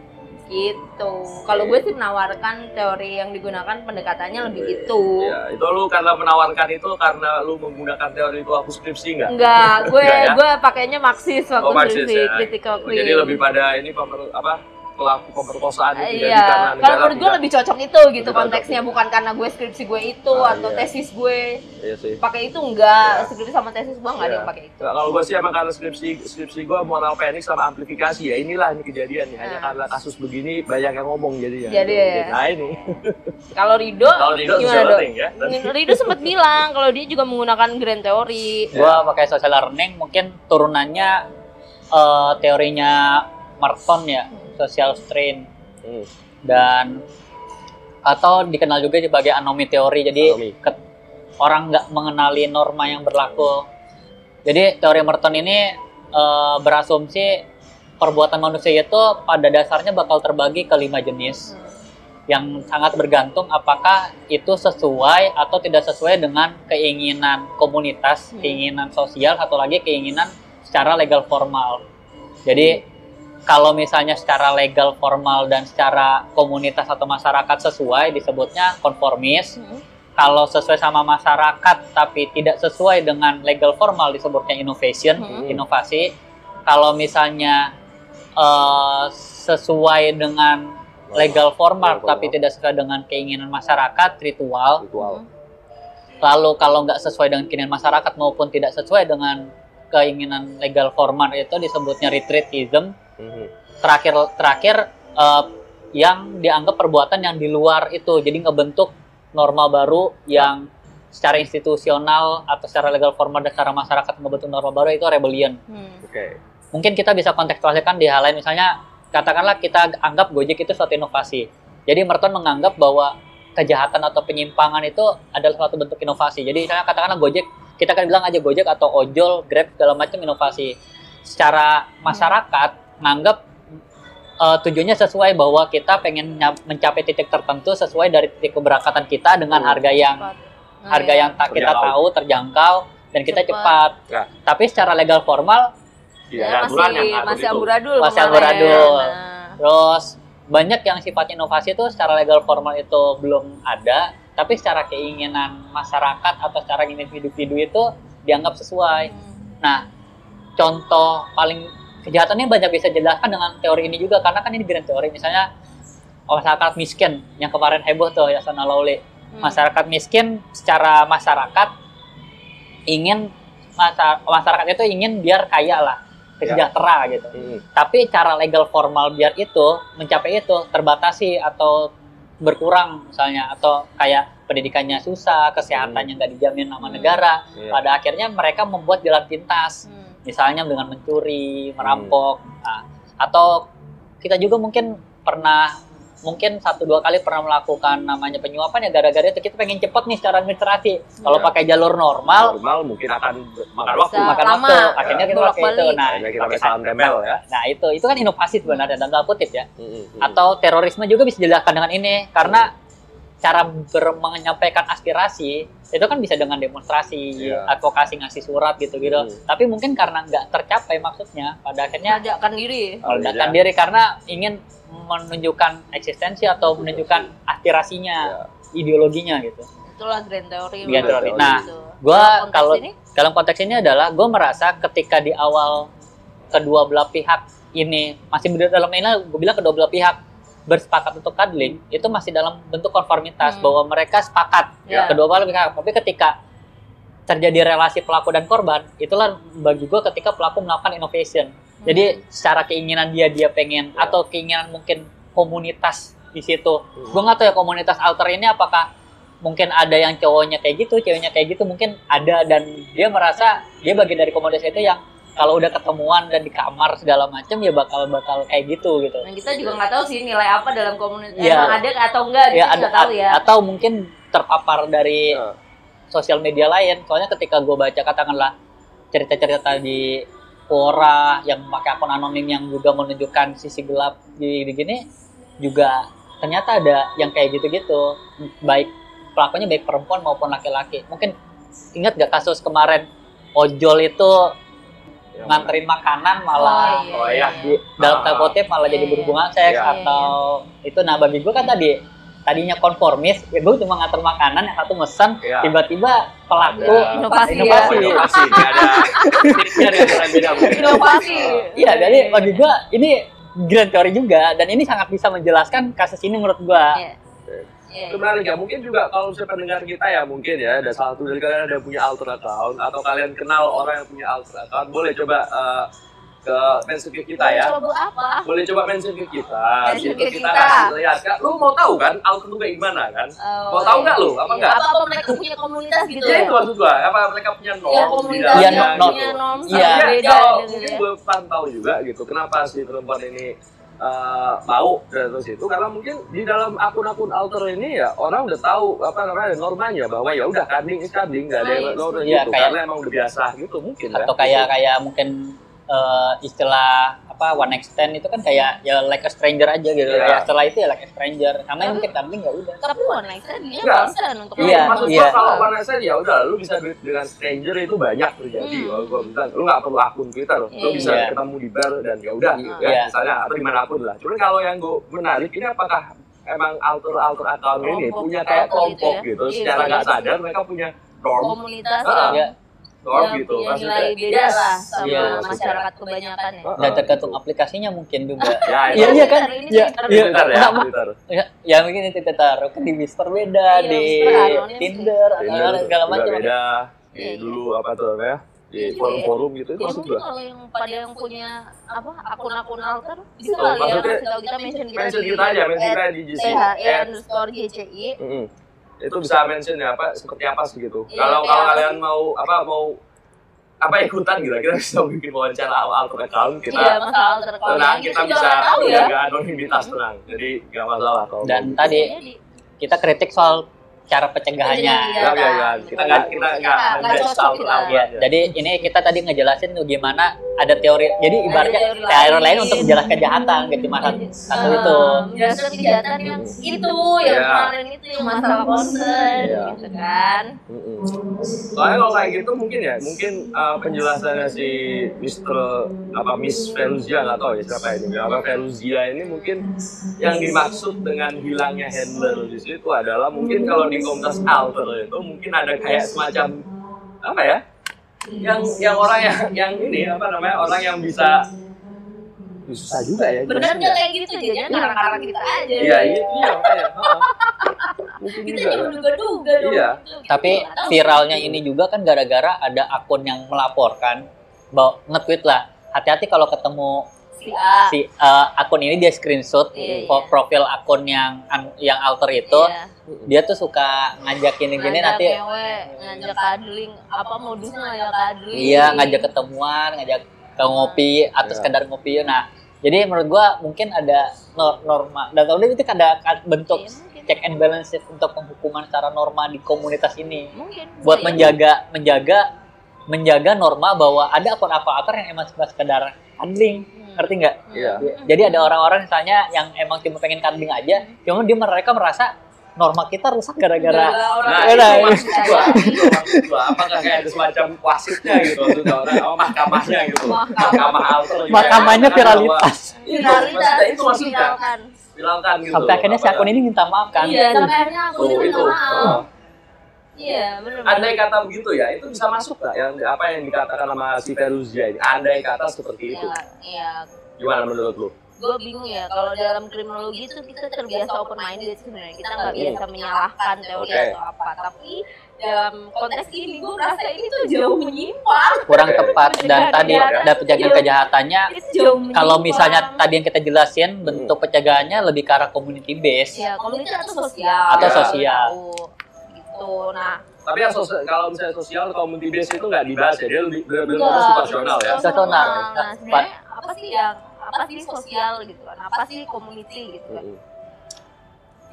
Gitu kalau gue sih menawarkan teori yang digunakan pendekatannya lebih Oke. itu Ya, itu lu karena menawarkan itu karena lu menggunakan teori itu aku skripsi enggak? enggak gue ya? gue pakainya marxis waktu Oh, Marxis skripsi ya. critical Oh, Jadi lebih pada ini pemer, apa pelaku pemerkosaan itu jadi Iya, karena kalau menurut gue lebih cocok itu gitu konteksnya cocok. bukan karena gue skripsi gue itu Ah, atau iya. tesis gue Iya sih. pakai itu enggak Iya. skripsi sama tesis gue nggak ada Iya. yang pakai itu. Nggak, kalau gue sih emang karena skripsi skripsi gue moral panic sama amplifikasi ya inilah ini kejadian ya hanya Nah. karena kasus begini banyak yang ngomong jadi ya. Jadi ya. Nah ini Kalau Rido, kalau tidak gimana ya. Rido sempat bilang kalau dia juga menggunakan grand theory. Gua pakai social learning mungkin turunannya eh, teorinya Merton ya, social strain Hmm. dan atau dikenal juga sebagai anomi teori. Jadi Anomi. ke- orang nggak mengenali norma yang berlaku. Jadi teori Merton ini eh, berasumsi perbuatan manusia itu pada dasarnya bakal terbagi ke lima jenis yang sangat bergantung apakah itu sesuai atau tidak sesuai dengan keinginan komunitas, Hmm. keinginan sosial, atau lagi keinginan secara legal formal. Jadi kalau misalnya secara legal formal dan secara komunitas atau masyarakat sesuai disebutnya konformis. Hmm. Kalau sesuai sama masyarakat tapi tidak sesuai dengan legal formal disebutnya innovation, Hmm. inovasi. Kalau misalnya eh, sesuai dengan legal formal Legal tapi formal. tidak sesuai dengan keinginan masyarakat ritual Ritual. lalu kalau nggak sesuai dengan keinginan masyarakat maupun tidak sesuai dengan keinginan legal formal itu disebutnya retreatism. Terakhir terakhir eh, yang dianggap perbuatan yang di luar itu jadi ngebentuk norma baru yang secara institusional atau secara legal formal dan secara masyarakat ngebentuk norma baru itu rebellion Hmm. Oke. mungkin kita bisa kontekstualiskan di hal lain misalnya katakanlah kita anggap Gojek itu suatu inovasi. Jadi Merton menganggap bahwa kejahatan atau penyimpangan itu adalah suatu bentuk inovasi. Jadi misalnya katakanlah Gojek, kita kan bilang aja Gojek atau ojol, Grab segala macam inovasi. Secara masyarakat nganggap eh, tujuannya sesuai bahwa kita pengen mencapai titik tertentu sesuai dari titik keberangkatan kita dengan Hmm. harga yang Cepat. Nah, harga ya. yang tak kita Terjangkau. tahu terjangkau dan kita Cepat. cepat. Ya. Tapi secara legal formal Tidak Ya, ada aturan yang masih masih amburadul Masih amburadul. Nah. Terus banyak yang sifatnya inovasi itu secara legal formal itu belum ada, tapi secara keinginan masyarakat atau secara individu-individu itu dianggap sesuai. Hmm. Nah, contoh paling kejahatannya banyak bisa dijelaskan dengan teori ini juga karena kan ini grand teori misalnya masyarakat miskin yang kemarin heboh tuh ya Sana Lawley. Hmm. Masyarakat miskin secara masyarakat ingin masa- masyarakat itu ingin biar kaya lah, sejahtera gitu Mhm. tapi cara legal formal biar itu mencapai itu terbatasi atau berkurang misalnya atau kayak pendidikannya susah, kesehatannya nggak dijamin sama Hmm. negara. Iya. Pada akhirnya mereka membuat jalan pintas, Hmm. Misalnya dengan mencuri, merampok, Nah, atau kita juga mungkin pernah mungkin satu dua kali pernah melakukan namanya penyuapan ya gara-gara itu kita pengen cepet nih secara administrasi. Kalau Iya. pakai jalur normal normal mungkin akan makan waktu. Makan lama, waktu, akhirnya kita pakai itu. bolak-balik. Nah, Akhirnya kita pakai salam tempel ya. Nah itu itu kan inovasi sebenarnya dalam tanda kutip ya. Mhm, mhm. Atau terorisme juga bisa dijelaskan dengan ini karena cara ber- menyampaikan aspirasi itu kan bisa dengan demonstrasi, Iya. advokasi ngasih surat gitu-gitu. Hmm. Tapi mungkin karena nggak tercapai maksudnya, pada akhirnya Meledakan diri. meledakan Iya. diri karena ingin menunjukkan eksistensi atau menunjukkan aspirasinya, Ya. ideologinya gitu. Itulah grand theory. Grand theory. Nah, Gitu. Konteks kalau ini, dalam konteks ini adalah gue merasa ketika di awal kedua belah pihak ini masih ber- dalam ini gue bilang kedua belah pihak bersepakat untuk cuddling itu masih dalam bentuk konformitas Hmm. bahwa mereka sepakat Ya. kedua belah pihak tapi ketika terjadi relasi pelaku dan korban itulah bagi gue ketika pelaku melakukan innovation jadi secara keinginan dia dia pengen Ya. atau keinginan mungkin komunitas di situ Hmm. gue nggak tahu ya komunitas alter ini apakah mungkin ada yang cowoknya kayak gitu ceweknya kayak gitu mungkin ada dan dia merasa dia bagian dari komunitas itu yang kalau udah ketemuan dan di kamar segala macam ya bakal bakal kayak gitu gitu Nah, kita juga nggak tahu sih nilai apa dalam komunitas. Iya. Emang ada atau enggak gitu ya ada nggak tahu ya. atau mungkin terpapar dari Ya. sosial media lain soalnya ketika gue baca katakanlah cerita-cerita di Quora yang memakai akun anonim yang juga menunjukkan sisi gelap di, gini juga ternyata ada yang kayak gitu-gitu baik pelakunya baik perempuan maupun laki-laki mungkin ingat gak kasus kemarin ojol itu nganterin makanan malah Oh, iya. di dalam Ah. tanda kutip malah jadi Iya, iya. berhubungan seks Iya. atau itu nah bagi gue kan tadi tadinya konformis ya gue cuma nganter makanan yang satu mesen Iya. tiba-tiba pelaku Ada Inovasi ya. inovasi. Oh, inovasi. Ada beda. Inovasi. iya jadi bagi gue ini grand teori juga dan ini sangat bisa menjelaskan kasus ini menurut gua Iya. Iya. Itu menarik ya. Mungkin juga kalau misalnya pendengar kita ya mungkin ya ada salah satu dari kalian ada punya alter account atau kalian kenal orang yang punya alter account, boleh coba eh, ke mention ke kita ya. Coba apa? Boleh coba mention ke kita. Mention Gitu ke kita kita. kasih lihat. Kak, lu mau tahu kan alter itu kayak gimana kan? Oh, Mau tahu iya. nggak lu? Apa Iya. nggak? Apa apa mereka punya komunitas gitu Ya itu maksud gua. Apa mereka punya norm Ya komunitas Iya, punya gitu. norm Iya. sama beda kalau gitu mungkin ya. gue pengen tahu juga gitu kenapa si perempuan ini eh, mau dan terus itu karena mungkin di dalam akun-akun alter ini ya orang udah tahu apa namanya normanya bahwa ya udah kading is kading nggak ada yang Nice. normal Iya, gitu kayak- karena emang udah biasa gitu mungkin ya. atau kayak kayak mungkin eh, istilah apa one night stand itu kan kayak ya like a stranger aja gitu Iya. ya setelah itu ya like a stranger sama yang mungkin kambing ya udah Tapi one stand dia Nggak. concern untuk Iya, maksud iya. gua kalau warna saya ya udah lu bisa duit dengan stranger itu banyak terjadi Hmm. kalau gua bilang lu nggak perlu akun Twitter lu Iya. bisa Iya. ketemu di bar dan ya udah gitu ya Iya. misalnya atau di mana pun lah cuman kalau yang gue menarik ini apakah emang alter alter account ini Kelompok punya kayak gitu kelompok ya. gitu, Iya, secara nggak iya. sadar mereka punya norm komunitas Ah, yang ya yang gitu punya maksudnya nilai beda lah sama Iya. masyarakat kebanyakan ya. Ah, dan tergantung aplikasinya mungkin juga. Ya Iya, itu. iya kan? Ini Iya, iya. Ya. ya, ya mungkin itu kita taruh kan di Whisper beda Iya, di Tinder atau segala juga macam. beda. Iya, iya. dulu apa tuh namanya? Di Iya, forum-forum gitu itu Ya gua kalau yang pada yang punya apa akun-akun alter bisa Oh, kali ya. kasih tahu kita mention kita mention di kita aja mention kita di GC THE At- underscore GCI Mm-mm. Itu bisa mention ya apa seperti apa sih gitu. Iya, kalau kalau kalian mau apa mau apa ikutan gitu kita bisa bikin wawancara alter account kita iya masalah alter tenang kita juga bisa tahu ya. jaga anonimitas tenang. Jadi nggak masalah kalau Dan tadi Bisa jadi. kita kritik soal cara pencegahannya Pencegahan. ya ya ya kita nggak kita nggak Nggak, nggak menjudge cocok alter kita. account Ya, aja. jadi ini kita tadi ngejelasin tuh gimana ada teori. Jadi ibaratnya teori teori lain untuk menjelaskan kejahatan gitu masa satu Eh, itu. menjelaskan kejahatan yang itu yang Iya. kemarin itu yang masalah concern Iya. gitu kan. Soalnya kalau kayak gitu mungkin ya, mungkin uh, penjelasannya si Mr. apa Miss Feruzia nggak tahu ya siapa ini, apa Feruzia ini mungkin yang dimaksud dengan hilangnya handler di situ adalah mungkin kalau di komunitas alter itu mungkin ada kayak semacam apa ya, yang yang orang yang yang ini apa namanya orang yang bisa susah juga ya. jelasinnya. nggak kayak gitu jadinya karang-karang kita aja Iya iya iya makanya. heeh. Mungkin kita juga. cuma duga-duga dong Iya. Gitu, Tapi tahu. viralnya ini juga kan gara-gara ada akun yang melaporkan bahwa nge-tweet lah. Hati-hati kalau ketemu si A si uh, akun ini dia screenshot Iya, pro- profil akun yang yang alter itu Iya. dia tuh suka ngajak gini-gini ngajak nanti ngewe, ngajak cuddling apa modusnya ngajak cuddling Iya, ngajak ketemuan, ngajak ke ngopi atau Iya. sekedar ngopi. Nah, jadi menurut gua mungkin ada nor- norma dan tahun itu kan ada bentuk mungkin. check and balances untuk penghukuman secara norma di komunitas ini mungkin buat Iya. menjaga menjaga menjaga norma bahwa ada akun-akun yang emang cuma sekedar cuddling, Hmm. ngerti nggak? Iya. Jadi ada orang-orang misalnya yang emang cuma pengen cuddling aja, cuma dia mereka merasa norma kita rusak gara-gara Nah, Iya, itu iya. maksud gua, itu maksud gua. Apakah kayak ada semacam wasitnya gitu orang, oh mahkamahnya gitu. Mahkamah. Alter. gitu. mahkamahnya viralitas. Itu, Viralitas, maksudnya itu maksudnya. viralkan. Gitu. Sampai akhirnya si akun ini minta maaf kan. iya sampai akhirnya aku Tuh, ini minta maaf Oh. Iya benar Andai kata begitu ya, itu bisa masuk nggak yang apa yang dikatakan sama si Feruzia ini? Andai kata seperti itu, iya. Iya gimana menurut lu? gue bingung ya kalau dalam kriminologi itu kita terbiasa open minded sebenarnya. Kita nggak biasa menyalahkan teori Oke. atau apa. Tapi dalam konteks ini gue rasa ini tuh jauh menyimpang. Kurang tepat. Dan tadi ada penjagaan kejahatannya kalau misalnya tadi yang kita jelasin bentuk pencegahannya lebih ke arah community base. Ya komunitas atau sosial? Atau sosial. Gitu nah Tapi yang sosial, kalau misalnya sosial community base itu nggak dibahas ya, dia lebih benar-benar enggak, ngomong situasional ya. Situasional. nah sebenarnya apa sih yang apa sih sosial gitu? Kan apa sih community gitu? Kan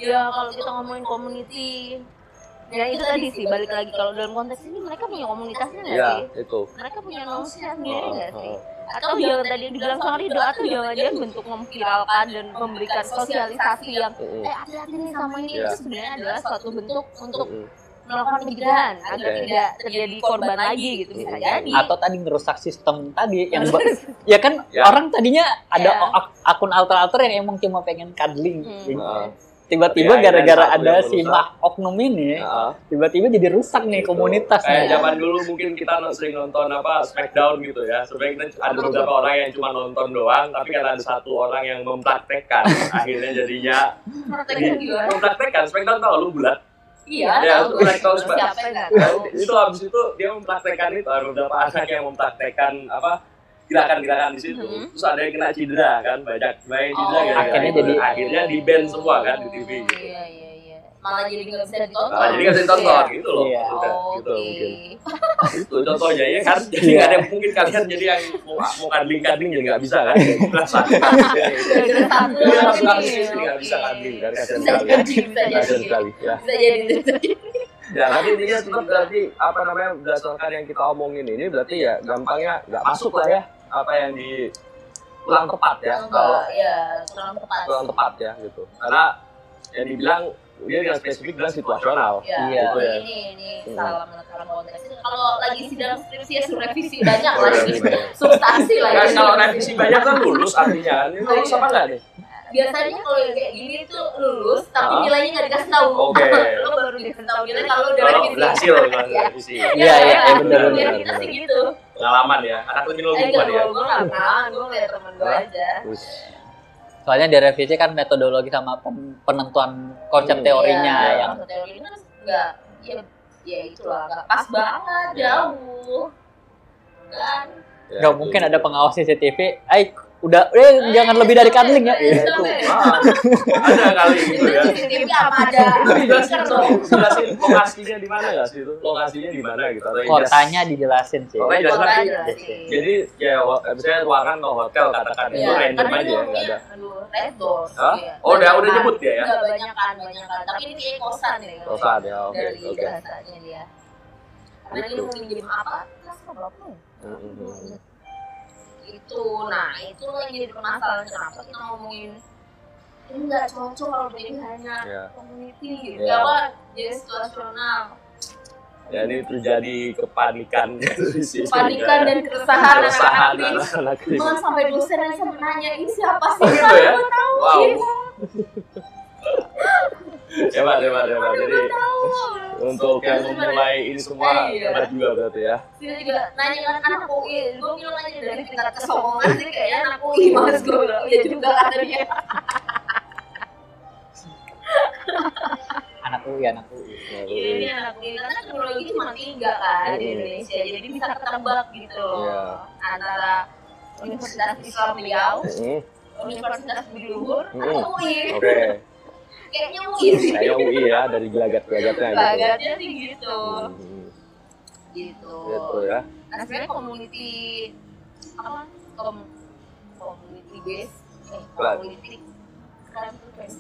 ya kalau kita ngomongin community ya itu tadi sih balik lagi. Kalau dalam konteks ini mereka punya komunitasnya nggak Iya, sih? itu. mereka punya nomsnya sendiri nggak Oh, sih? oh. Atau jangan tadi yang dibilang sama Rido atau jangan-jangan bentuk memviralkan dan memberikan sosialisasi yang Mm-mm. eh hati-hati nih sama ini Iya. itu sebenarnya adalah suatu bentuk untuk melakukan pencegahan agar tidak terjadi korban lagi gitu bisa jadi atau tadi ngerusak sistem tadi yang ya kan Ya. orang tadinya ada Ya. ak- akun alter-alter yang emang cuma pengen cuddling Hmm. Jadi, Nah, tiba-tiba Ya, gara-gara akhirnya ada si mak oknum ini Heeh. tiba-tiba jadi rusak nih komunitas Kayak zaman dulu mungkin kita sering nonton apa Smackdown gitu ya. Sebenarnya kita ada beberapa orang yang cuma nonton doang, tapi karena ada satu orang yang mempraktekkan, akhirnya jadinya mempraktekkan Smackdown tau lu bulat. Iya, Ya, tahu. tahu Nah, tahu. itu habis itu dia mempraktekkan itu ada beberapa anak yang mempraktekkan apa gerakan-gerakan di situ. Mhm. Terus ada yang kena cedera kan, banyak banyak yang cedera Oh, gara-gara akhirnya itu. jadi- akhirnya di band semua kan di TV Oh, gitu. Iya, iya, iya. Malah jadi nggak bisa ditonton. Nah, jadi nggak bisa ditonton gitu loh. Iya. Oh, gitu Oke. mungkin. Itu contohnya ya kan. Jadi Iya. nggak ada mungkin kalian jadi yang mau mau kadling kadling jadi nggak bisa kan. Rasa. Gara-gara satu Iya, lagi. langsung kadling jadi nggak bisa kadling kan kasihan Bisa sekali. jadi. sekali ya. Bisa jadi, bisa jadi. Ya, tapi intinya tetap berarti apa namanya berdasarkan yang kita omongin ini berarti ya gampangnya nggak masuk lah ya apa yang di kurang tepat ya kalau ya, kurang tepat. kurang tepat ya gitu karena yang dibilang dia yang spesifik bilang situasional Ya, Iya. Gitu ya. ini ini Hmm. salah menetapkan konteks. Kalau lagi sidang skripsi ya revisi banyak lah iya, iya. Substansi lah ini. kalau revisi banyak kan lulus artinya ini lulus apa enggak nih Biasanya kalau yang kayak gini tuh lulus tapi Ah. nilainya nggak dikasih tahu. Oke. Lo baru dikasih tahu nilai kalau udah revisi. berhasil kan Iya. revisi Iya, iya, iya, benar, benar, kita sih gitu. pengalaman ya anak kriminologi Eh, ya gue nggak kenal, gue ngeliat temen gue aja. Soalnya di revisi kan metodologi sama pen- penentuan konsep Hmm. teorinya Iya, yang konsep teori ini kan nggak, ya, ya itulah, nggak pas banget, Iya. jauh. Kan? ya, nggak itu. mungkin ada pengawas CCTV. Eh udah, eh jangan lebih dari kadling ya. Eh, Iya, itu ah, ada kali gitu Itu ya CCTV apa ada? jelasin dong jelasin lokasinya di mana nggak sih itu lokasinya di mana gitu Kotanya dijelasin sih. Kotanya jelasin. jadi ya misalnya ruangan atau hotel katakan itu Iya, random aja ini ya nggak ada aduh, red doors. Hah? iya. Oh, udah- udah nyebut dia ya? Nggak banyakan, banyakan. Tapi ini kayak kosan ya. Kosan ya, oke, Dari oke. bahasanya dia. Karena Gitu. ini mau minjem apa? Kas berapa ya? Itu nah itu yang jadi permasalahan kenapa kita ngomongin ini nggak cocok kalau jadi hanya Iya. community gitu Iya. apa jadi situasional ya ini terjadi kepanikan kepanikan dan keresahan keresahan anak-anak ini. Bahkan sampai dosen aja sampai nanya ini siapa sih Oh, gitu Kan ya? tahu Wow. hebat hebat hebat jadi untuk yang memulai ini semua Iya. hebat juga berarti ya Dia juga nanya kan anak UI gue bilang aja dari tingkat kesombongan sih kayaknya anak UI mas gue bilang iya juga kata dia Anak UI, anak UI. Iya, ini anak UI karena teknologi cuma tiga kan di. Indonesia, jadi bisa ketebak gitu loh Iya. antara Universitas Islam Riau. Universitas Budi Luhur, atau UI. oke Kayaknya UI saya UI ya dari gelagat gelagatnya gitu sih gitu. Gitu. gitu ya Nah sebenarnya community apa? Kom community base, eh, community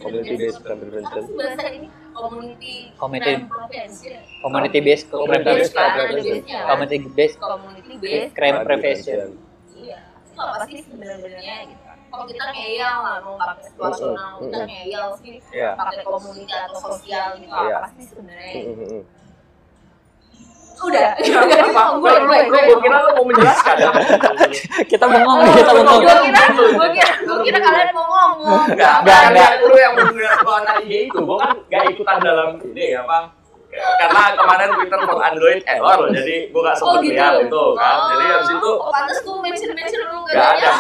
community based crime prevention bahasa ini? Community Community. crime prevention. Community based crime based prevention. Community based Community base crime prevention. Iya, itu apa sih sebenarnya gitu. Kalau kita ngeyel nggak mau pakai situasional, kita Mm-mm. ngeyel sih ya pakai komuniti atau sosial gitu Iya. apa sih sebenarnya? Mhm. Udah, gue gue gue gue kira lo mau menjelaskan ya Kita bengong, nih, kita bengong. gue kira gue kira gue kira kalian mau ngomong. Enggak, Enggak, enggak. Lu yang IG itu, gua kan enggak ikutan dalam ini apa? Karena kemarin Twitter for Android error loh, jadi gua enggak Oh sempet gitu. lihat itu kan. Jadi habis itu Oh, pantas gue mention mention lu ada.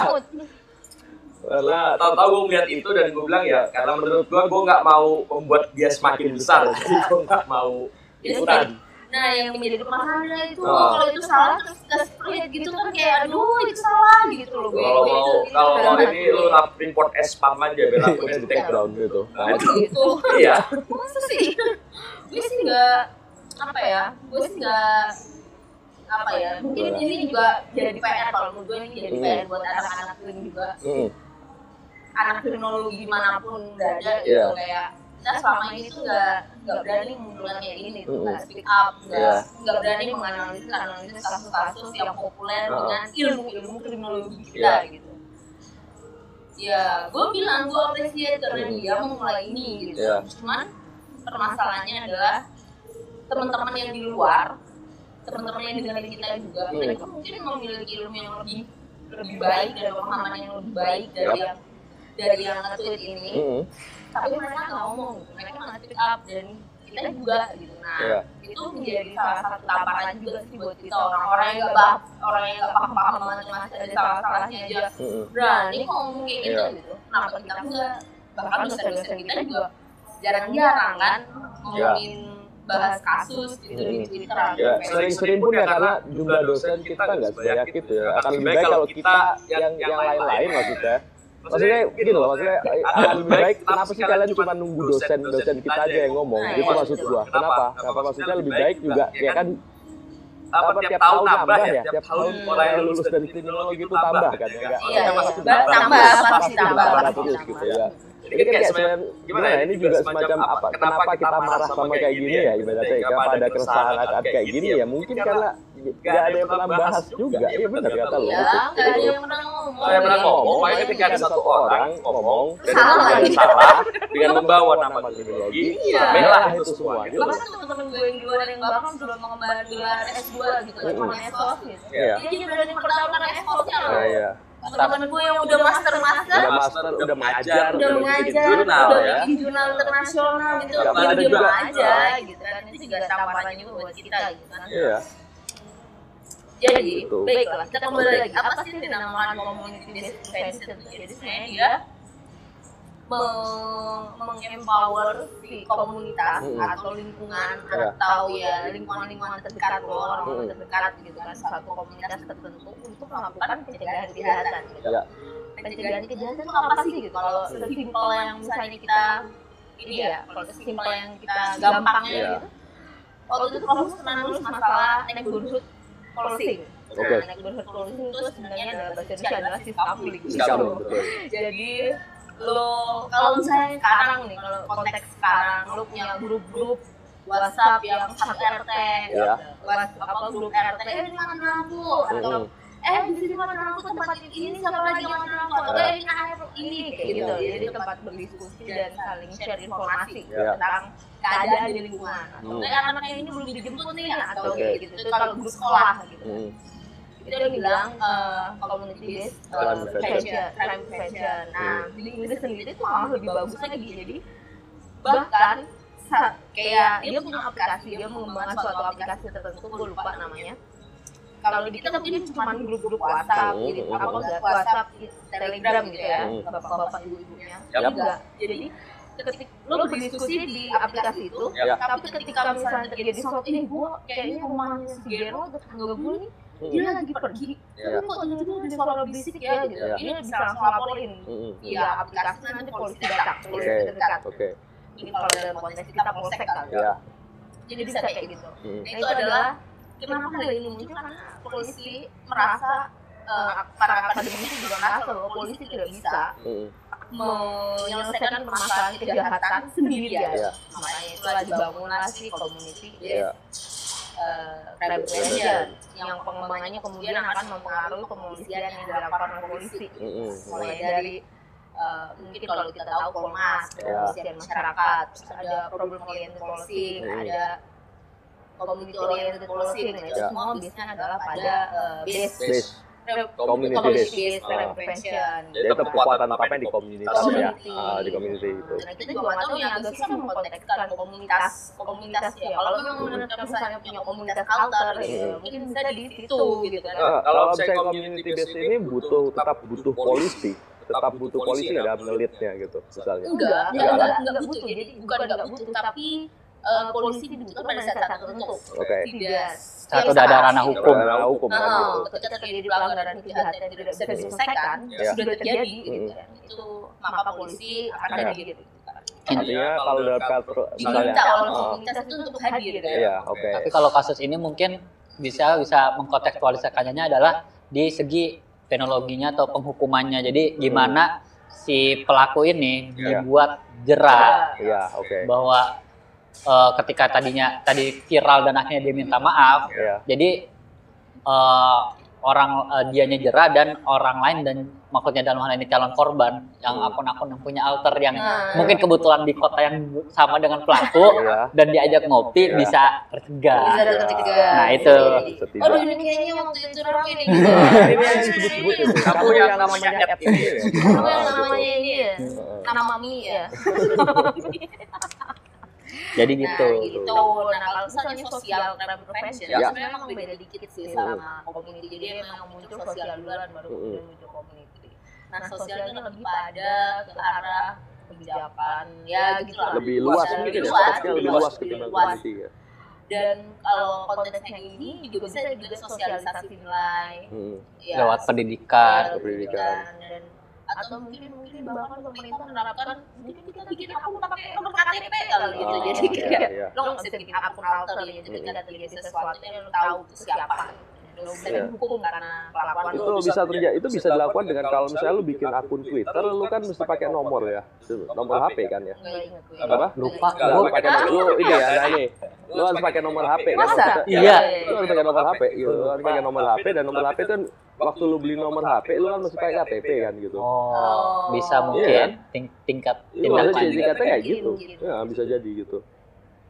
Karena tahu-tahu gua ngeliat itu dan gua bilang ya karena menurut gua gua nggak mau membuat dia semakin besar, jadi gua nggak mau ikutan. Nah, yang menjadi permasalahan itu Oh. kalau itu salah terus kita spread gitu kan kayak aduh itu salah gitu loh. gue. Kalau mau itu kalau mau ini gue. lu lap import es spam aja biar akunnya di take down gitu. Nah, itu gitu. iya. Masa sih? gue sih nggak apa ya? Gue sih nggak apa ya? Mungkin ini juga jadi PR kalau menurut gue ini jadi Hmm. PR buat anak-anak krim juga. Mm. Anak kriminologi di mana pun berada gitu kayak kita selama ini tuh nggak nggak berani munculnya kayak gini tuh nggak speak up nggak Iya. nggak berani menganalisis analisis kasus-kasus yang populer Oh. dengan ilmu-ilmu kriminologi kita Iya. gitu ya gue bilang gue apresiasi karena Hmm. dia memulai ini gitu Iya. cuman permasalahannya adalah teman-teman yang di luar teman-teman yang dengerin kita juga Hmm. mereka mungkin memiliki ilmu yang lebih lebih baik dan pemahaman yang lebih baik dari Yap. yang dari yang nge-tweet ini Mm-mm. tapi mereka nggak ngomong mereka nggak speak up dan kita juga gitu nah Iya. itu menjadi salah satu tamparan juga sih buat kita orang-orang yang nggak bah orang yang nggak paham-paham banget masih ada salah-salahnya aja Mm-mm. berani kok ngomong kayak gitu Iya. gitu kenapa kita enggak bahkan dosen-dosen kita juga jarang-jarang kan ngomongin bahas kasus gitu di Twitter Ya, sering-sering pun ya karena jumlah dosen kita nggak sebanyak itu ya. Akan lebih baik kalau kita yang yang lain-lain maksudnya. Maksudnya gitu loh, maksudnya lebih baik kenapa sih kalian cuma nunggu dosen-dosen kita aja yang ngomong? Nah, Gitu iya. maksud gua. Kenapa? Kenapa maksudnya lebih baik juga ya kan apa tiap tahun nambah ya, tiap tahun orang yang lulus dari kriminologi itu tambah kan ya enggak? Iya, iya. pasti Tambah, pasti tambah. gitu ya. Ini kan kayak sebenarnya gimana ya, ini juga semacam apa, kenapa kita marah sama kayak gini ya, ibaratnya? kenapa ada keresahan saat kayak gini ya, mungkin karena nggak ada yang pernah bahas juga, iya benar kata lo. ya nggak ada yang pernah ngomong. Saya pernah ngomong, makanya ketika ada satu orang ngomong dan Salah. dengan membawa nama kriminologi, Iya. itu semua. bahkan teman-teman gue yang di luar yang bahkan sudah mengemban gelar S2 gitu kan cuma esos gitu Iya. jadi berani mempertaruhkan esosnya loh Nah, iya. Teman-teman gue yang udah master master Udah master, udah mengajar, udah mengajar jurnal udah ya. bikin jurnal internasional gitu Ya, dia juga. aja gitu kan itu juga tamparan juga buat kita gitu kan Iya. jadi Betul. baiklah kita kembali lagi apa sih yang dinamakan community based prevention jadi sebenarnya dia mengempower si komunitas Mm-mm. atau lingkungan Ya. atau ya lingkungan-lingkungan terdekat lo orang-orang Mm-mm. terdekat gitu kan satu komunitas tertentu untuk melakukan pencegahan kejahatan gitu. Ya. pencegahan kejahatan itu apa sih gitu kalau sesimpel yang misalnya kita ini ya kalau sesimpel yang kita gampangnya Iya. gitu waktu itu kamu pernah nulis masalah neighborhood policing Oke. Nah, neighborhood policing itu sebenarnya adalah bahasa Indonesia adalah sistem Sikapung, betul. jadi lo kalau misalnya sekarang nih kalau konteks sekarang lo punya grup-grup WhatsApp yang satu RT, Ya. WhatsApp apa? Grup RT, eh ini makan lampu atau eh di sini makan lampu tempat ini siapa lagi yang makan lampu atau eh ini air ini kayak gitu. Jadi tempat berdiskusi dan saling share informasi. Ya. tentang keadaan di lingkungan. Hmm. Kayak anak-anak ini belum dijemput nih atau gitu. Itu kalau grup sekolah gitu Itu dia bilang uh, community based uh, Crime prevention. prevention, crime prevention. Nah di Inggris sendiri itu malah lebih bagus lagi. Jadi bahkan sa- kayak dia punya aplikasi, dia mengembangkan suatu aplikasi tertentu, gue lupa namanya. Kalau di kita mungkin cuma grup-grup WhatsApp, Hmm, gitu, hmm, apa hmm. enggak WhatsApp, Telegram gitu ya, Hmm. bapak-bapak ibu-ibunya. Yap. Enggak. Jadi ketika lo berdiskusi di aplikasi itu, Ya. tapi ketika misalnya terjadi sesuatu ini, gue kayaknya rumahnya si Gero, tetangga gue nih, dia lagi pergi. Ya. tapi kok tiba-tiba ada suara berisik ya? gitu Ya. ini bisa langsung laporin. Iya aplikasi nanti polisi datang. polisi Oke. terdekat Oke. ini kalau dalam konteks kita polsek kan Ya. jadi bisa kayak gitu. Mm. nah itu adalah kenapa hal ini muncul? Karena polisi merasa eh, para akademisi juga merasa bahwa polisi tidak bisa menyelesaikan permasalahan kejahatan sendirian Ya. makanya itulah dibangunlah si community. Ya. Eh, crime prevention yang pengembangannya kemudian akan mempengaruhi kepolisian yang dilakukan oleh polisi Mm-mm. mulai dari eh, mungkin kalau kita tahu Polmas, Ya. kepolisian masyarakat, terus ada problem oriented policing, Hmm. ada community oriented policing, nah, itu semua biasanya adalah pada eh, base Base. Community community based. based prevention. Jadi kekuatan apa yang di komunitas ya, di community itu. Nah, kita juga nggak tahu yang agak susah mengkontekskan komunitas komunitas ya. Kalau memang misalnya punya komunitas alter, Hmm. mungkin bisa di situ gitu kan. Kalau misalnya community based ini butuh tetap butuh polisi, tetap butuh polisi nggak dalam ngelitnya gitu misalnya. Enggak. enggak, enggak butuh. Jadi bukan enggak butuh, tapi eh, polisi dibutuhkan pada saat tertentu. Oke. Tidak. Saat udah ada ranah hukum. Ranah hukum kan gitu. Oh, ketika terjadi pelanggaran kejahatan yang tidak bisa diselesaikan, Ya. sudah terjadi gitu Mm. kan. Itu maka polisi akan Ya. hadir. gitu. Artinya kalau dalam misalnya Diminta oleh ah, komunitas itu untuk hadir. gitu. Iya, oke. Tapi kalau kasus ini mungkin bisa bisa mengkontekstualisasikannya adalah di segi penologinya atau penghukumannya. Jadi gimana si pelaku ini Iya. dibuat jerah Iya, oke. bahwa eh, ketika tadinya tadi viral dan akhirnya dia minta maaf. Iya. Jadi eh, orang eh, dianya jerah dan orang lain dan maksudnya dalam hal ini calon korban yang akun-akun yang punya alter yang Nah. mungkin kebetulan di kota yang sama dengan pelaku Iya. dan diajak ngopi Iya. bisa tercegah. Bisa Iya. tercegah. Nah, itu. Setidaknya. Aduh ini kayaknya waktu itu rame nih gitu. Ini yang disebut-sebut itu. Kamu yang namanya ini ya? Kamu yang namanya ini ya. Heeh. Nama Mi ya. Jadi gitu. Nah, gitu. Nah, kalau misalnya sosial crime prevention, Ya. sebenarnya memang beda dikit sih sama community. Jadi memang muncul sosial duluan baru kemudian muncul community. Nah, sosial ini lebih pada ke arah kebijakan, ya gitu lah. Lebih luas Lebih mungkin ya. lebih luas ketimbang luas. community ya. Dan kalau konteksnya ini juga bisa juga sosialisasi nilai, Hmm. ya, Lewat pendidikan. ya, pendidikan. dan atau mungkin mungkin bahkan pemerintah menerapkan mungkin kita bikin akun pakai nomor KTP kali gitu. Oh, jadi iya, kayak iya. lo nggak bisa bikin akun alter ya jadi ketika terjadi sesuatu yang lo tahu itu siapa. Iya. dihukum karena kelakuan itu lo bisa terjadi. itu bisa dilakukan dengan kalau misalnya lu bikin akun Twitter lu kan mesti pakai nomor ya. nomor HP kan ya. Apa? Lupa. Lu pakai nomor lu ini ya nah ini. Lu harus pakai nomor HP kan Iya. lu harus pakai nomor HP gitu lu harus pakai nomor HP dan nomor HP itu kan waktu lu beli nomor HP lu kan mesti pakai KTP kan gitu Oh, bisa Iya. mungkin ting- tingkat Iya, tindak maksudnya lanjut. tingkatnya kayak gitu. Ya, bisa jadi gitu.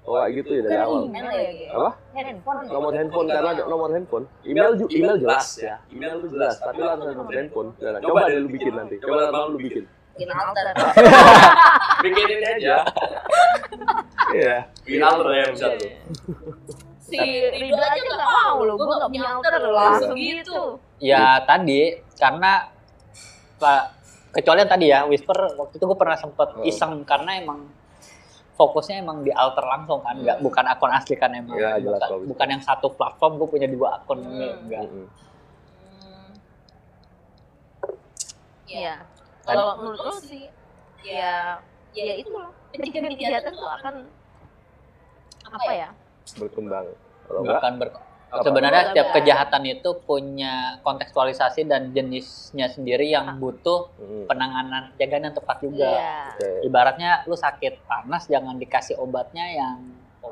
Oh, kayak gitu ya dari Kan awal. email ya. Apa? handphone Nomor handphone karena ada nomor handphone. Email ju- email jelas ya. Email lu jelas, tapi lu harus ada nomor handphone. Nah, coba deh lu bikin nanti. Coba lu bikin. bikin alter Bikinin aja. Iya. Bikin alter ya bisa si Ridho aja nggak mau lo gue nggak punya alter langsung gitu Ya tadi karena Pak kecuali yang tadi ya Whisper waktu itu gue pernah sempet Hmm. iseng karena emang fokusnya emang di alter langsung kan nggak bukan akun asli kan emang Ya, jelas bukan, kalau Whisper. bukan yang satu platform gue punya dua akun Hmm. enggak Mm-mm. Iya. Kalau menurut lo sih, ya, ya itu loh. Pencegahan kejahatan tuh akan apa ya? Berkembang. Kalau enggak, bukan ber- apa? sebenarnya setiap kejahatan itu punya kontekstualisasi dan jenisnya sendiri yang butuh Mm-mm. penanganan penjagaan yang tepat juga Iya. Oke. ibaratnya lu sakit panas jangan dikasih obatnya yang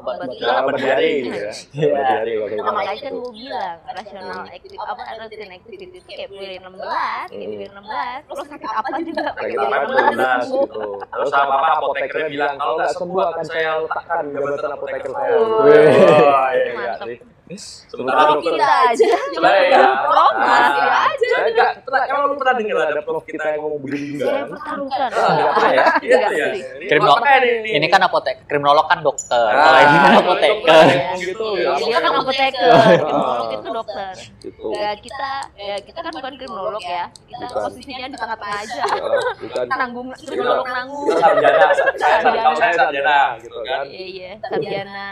obat Obat buat Iya. Berdiari gitu ya. Kalau Nah, gitu. makanya kan gue bilang rasional activity apa routine activity itu kayak pilih 16, kayak pilih 16. Lo sakit apa juga pakai Kayak pilih apa 16 jelas sembuh. gitu. Terus sama apa apotekernya bilang kalau nggak sembuh akan saya letakkan jabatan apoteker saya. Wah, iya, iya Sementara Kalau dokter kita aja Saya ya. Ah, aja. Saya nggak pernah, kalau lu pernah dengar ada prof kita yang ngomong begini juga. Saya kan? pertaruhkan. Ah, nggak pernah ya? Iya Nggak ya. sih. Kriminolog. Ini kan apotek kriminolog kan dokter Ah, kalau ini kan apoteker gitu, ya, Dia kan apoteker, Ah. kriminolog itu dokter. Gitu. Ya kita, ya kita kan bukan kriminolog ya. Kita posisinya di tengah-tengah aja. Ya, bukan Nanggung kriminolog nanggung. Kita sarjana, saya sarjana gitu kan. Iya iya, sarjana.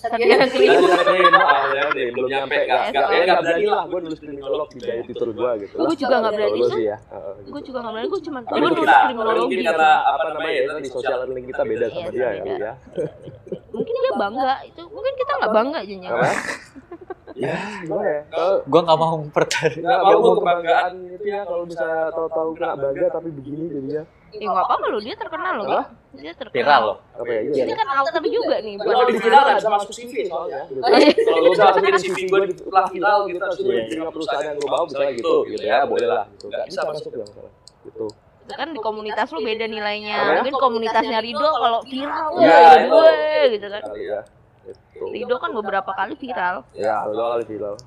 Saya klinis. sarjana kriminal, ya, nih, belum nyampe ya, nggak berani lah gue nulis kriminolog di gaya tutor gue gitu. Gue juga nggak berani sih ya. gitu. Gue juga nggak berani, gue cuma gue mungkin nulis kita, mungkin karena apa namanya ya tadi social learning kita beda sama Iya, dia ya, beda. Lu ya. Mungkin dia bangga, itu mungkin kita nggak bangga jadinya. Ya, gimana ya? Kalau gue nggak mau mempertaruhkan nggak mau kebanggaan itu ya kalau bisa tahu-tahu kena bangga tapi begini jadinya Ya nggak apa-apa loh, dia terkenal loh. Dia terkenal. viral loh apa ya? Dia kan alter juga nih. Kalau buat di viral bisa masuk CV soalnya. Gitu. Kalau gue bisa masukin CV gue di viral gitu, terus gue diterima perusahaan yang gue bawa misalnya gitu, gitu ya, boleh lah. Gitu. Nggak bisa masuk yang salah. Gitu. itu kan di komunitas lu beda nilainya. Apa ya? Mungkin komunitasnya Rido kalau viral, Ya, gue gitu kan. Ya. Gitu. Rido kan beberapa kali viral. Ya, udah kali viral.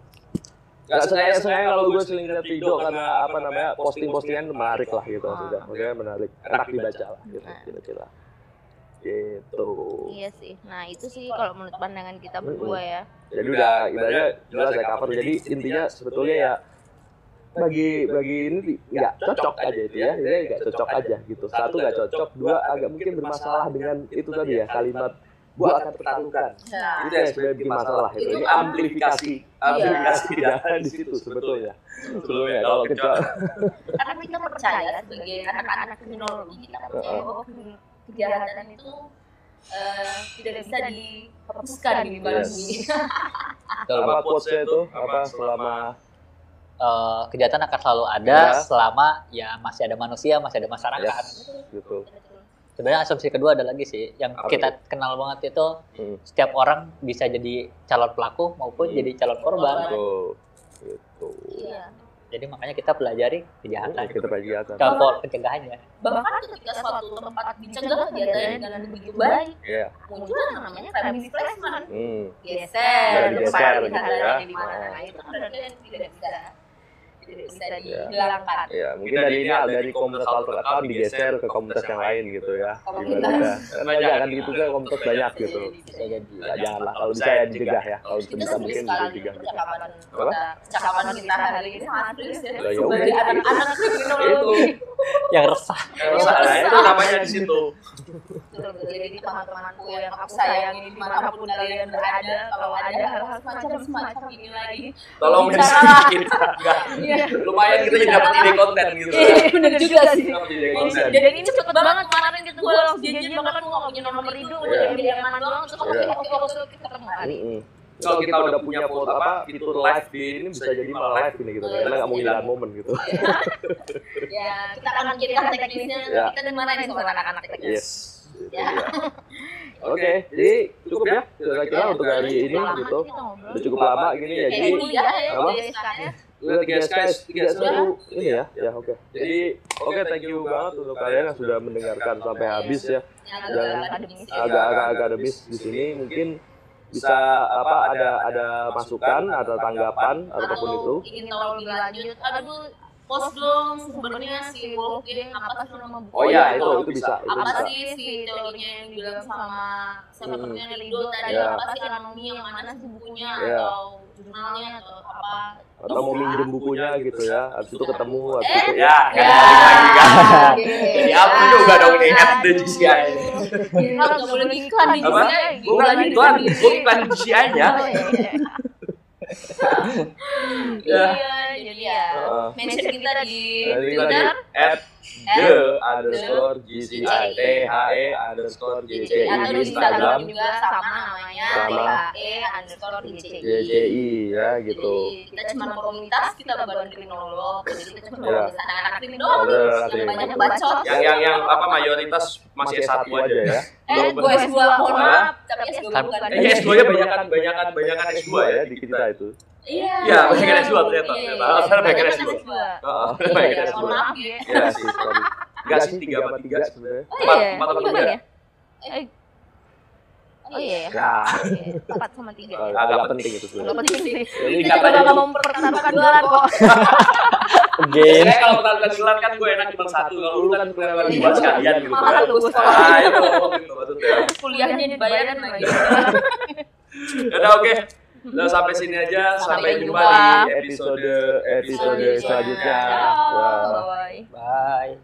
Gak sengaja kalau gue sering lihat video karena apa namanya posting-postingan menarik lah gitu maksudnya, maksudnya menarik, enak dibaca lah gitu kira-kira. Gitu. Iya sih. Nah itu sih kalau menurut pandangan kita berdua ya. Jadi udah ibaratnya jelas saya cover. Jadi intinya sebetulnya ya bagi bagi ini nggak cocok aja itu ya, jadi nggak cocok aja gitu. Satu nggak cocok, dua agak mungkin bermasalah dengan itu tadi ya kalimat gua akan pertaruhkan. Nah, Itu yang sebenarnya bikin masalah itu. Ini amplifikasi, amplifikasi kejahatan di situ sebetulnya. Sebetulnya kalau kita karena kita percaya sebagai anak-anak kriminologi kita percaya bahwa kejahatan itu eh, tidak bisa dihapuskan di muka Yes. bumi. apa quotesnya itu apa selama Eh, kejahatan akan selalu ada Ya. selama ya masih ada manusia masih ada masyarakat gitu. Sebenarnya asumsi kedua ada lagi sih yang Apa kita kenal banget itu Hmm. setiap orang bisa jadi calon pelaku maupun Hmm. jadi calon korban Tuh. gitu Iya. Jadi makanya kita pelajari kejahatan. kita pelajari Kalau pencegahannya. Bahkan ketika suatu tempat dicegah kegiatannya dengan begitu baik, Iya. muncul yang namanya time displacement. Hmm. Geser, tempat gitu ya. di mana. Oh. Nah, itu kan berarti yang tidak bisa tidak bisa Iya. dihilangkan. Ya, mungkin dari ini dari komunitas alter account digeser ke komunitas yang lain gitu ya. Komunitas. Karena jangan gitu kan komunitas banyak gitu. Janganlah kalau bisa ya dicegah ya. Kalau bisa mungkin dicegah. percakapan Apa? kita, percakapan kita hari ini sangat serius ya. Sebagai anak-anak kriminologi. Yang resah. Nah, itu namanya di situ. Jadi teman-temanku yang aku sayangi di mana pun kalian berada, kalau ada hal-hal semacam semacam ini lagi, Tolong mention kita. Iya. Lumayan kita jadi dapat ide konten gitu. Iya, bener juga sih. Konten. Dan ini cepet banget kemarin gitu gue langsung janjian banget gue gak punya nomor itu, gue Iya. jadi aman doang, terus Iya. oke oke oke ketemu hari. Mm-mm. Kalau kita udah punya foto apa fitur live di ini bisa jadi malah live ini gitu karena nggak mau hilang momen gitu. Ya, kita akan kirimkan teknisnya, Ya. kita dimarahin sama anak-anak teknis. Yes. Ya. Oke, jadi cukup ya kira-kira untuk hari ini gitu. kita. Udah cukup lama gini ya. Jadi ya, Apa? Udah tiga SKS, tiga satu ini ya. Ya oke. Jadi oke thank you banget untuk kalian yang sudah mendengarkan sampai habis ya. Akademis. Agak-agak akademis di sini mungkin bisa apa ada ada masukan atau tanggapan ataupun itu. ingin tahu lebih lanjut, aduh post dong sebenarnya si Wolf Gang apa sih nama buku Oh iya itu itu bisa itu apa bisa. sih si teorinya yang bilang sama sama Hmm. temennya Rido tadi Ya. apa sih ekonomi yang mana sih bukunya Ya. atau jurnalnya atau apa Atau mau minjem bukunya gitu ya. Habis itu ketemu habis Eh? itu ya. Ya. lagi kan. Jadi apa juga dong nih at the GCI. Nggak boleh iklan di? GCI, Bukan iklan gue iklan GCI-nya. Iya. Ya. Iya, jadi ya. Heeh. Mention kita di Twitter, at the underscore GCI T H E underscore GCI atau di Instagram juga sama namanya Sama. THE underscore DCI. GCI ya gitu. Jadi kita cuma komunitas, kita bukan kriminolog, jadi kita cuma Ya. komunitas anak-anak krimin doang Ada nih, anak yang banyak bacot. Yang yang yang apa mayoritas masih S1 aja ya. Eh, gue S2, mohon maaf, tapi S2 bukan. Eh, S2-nya banyakan banyakan banyakan S2 ya di kita itu. Iya. Iya, banyakan S2 ternyata, Iya, ternyata. Banyakan banyakan S2. S2. Heeh, Iya, banyakan S2. Mohon maaf ya. Iya sih, sorry. Enggak sih, tiga sama tiga sebenarnya. Oh Empat, iya, empat sama gimana tiga. ya? Eh, Oh iya ya. Ya, Empat sama tiga. ya. agak penting itu sebenarnya. penting sih. Jadi Kita juga gak mau mempertaruhkan gelar kok. Saya kalau pertanyaan gelar kan gue enak cuma satu, kalau lu kan kelewat dua sekalian gitu. Kan. tuh gue sekolah. Kuliahnya dibayarin lagi. Udah oke. Nah, sampai sini aja. Sampai, sampai jumpa, di episode episode selanjutnya. Wow. Bye. Bye. Bye.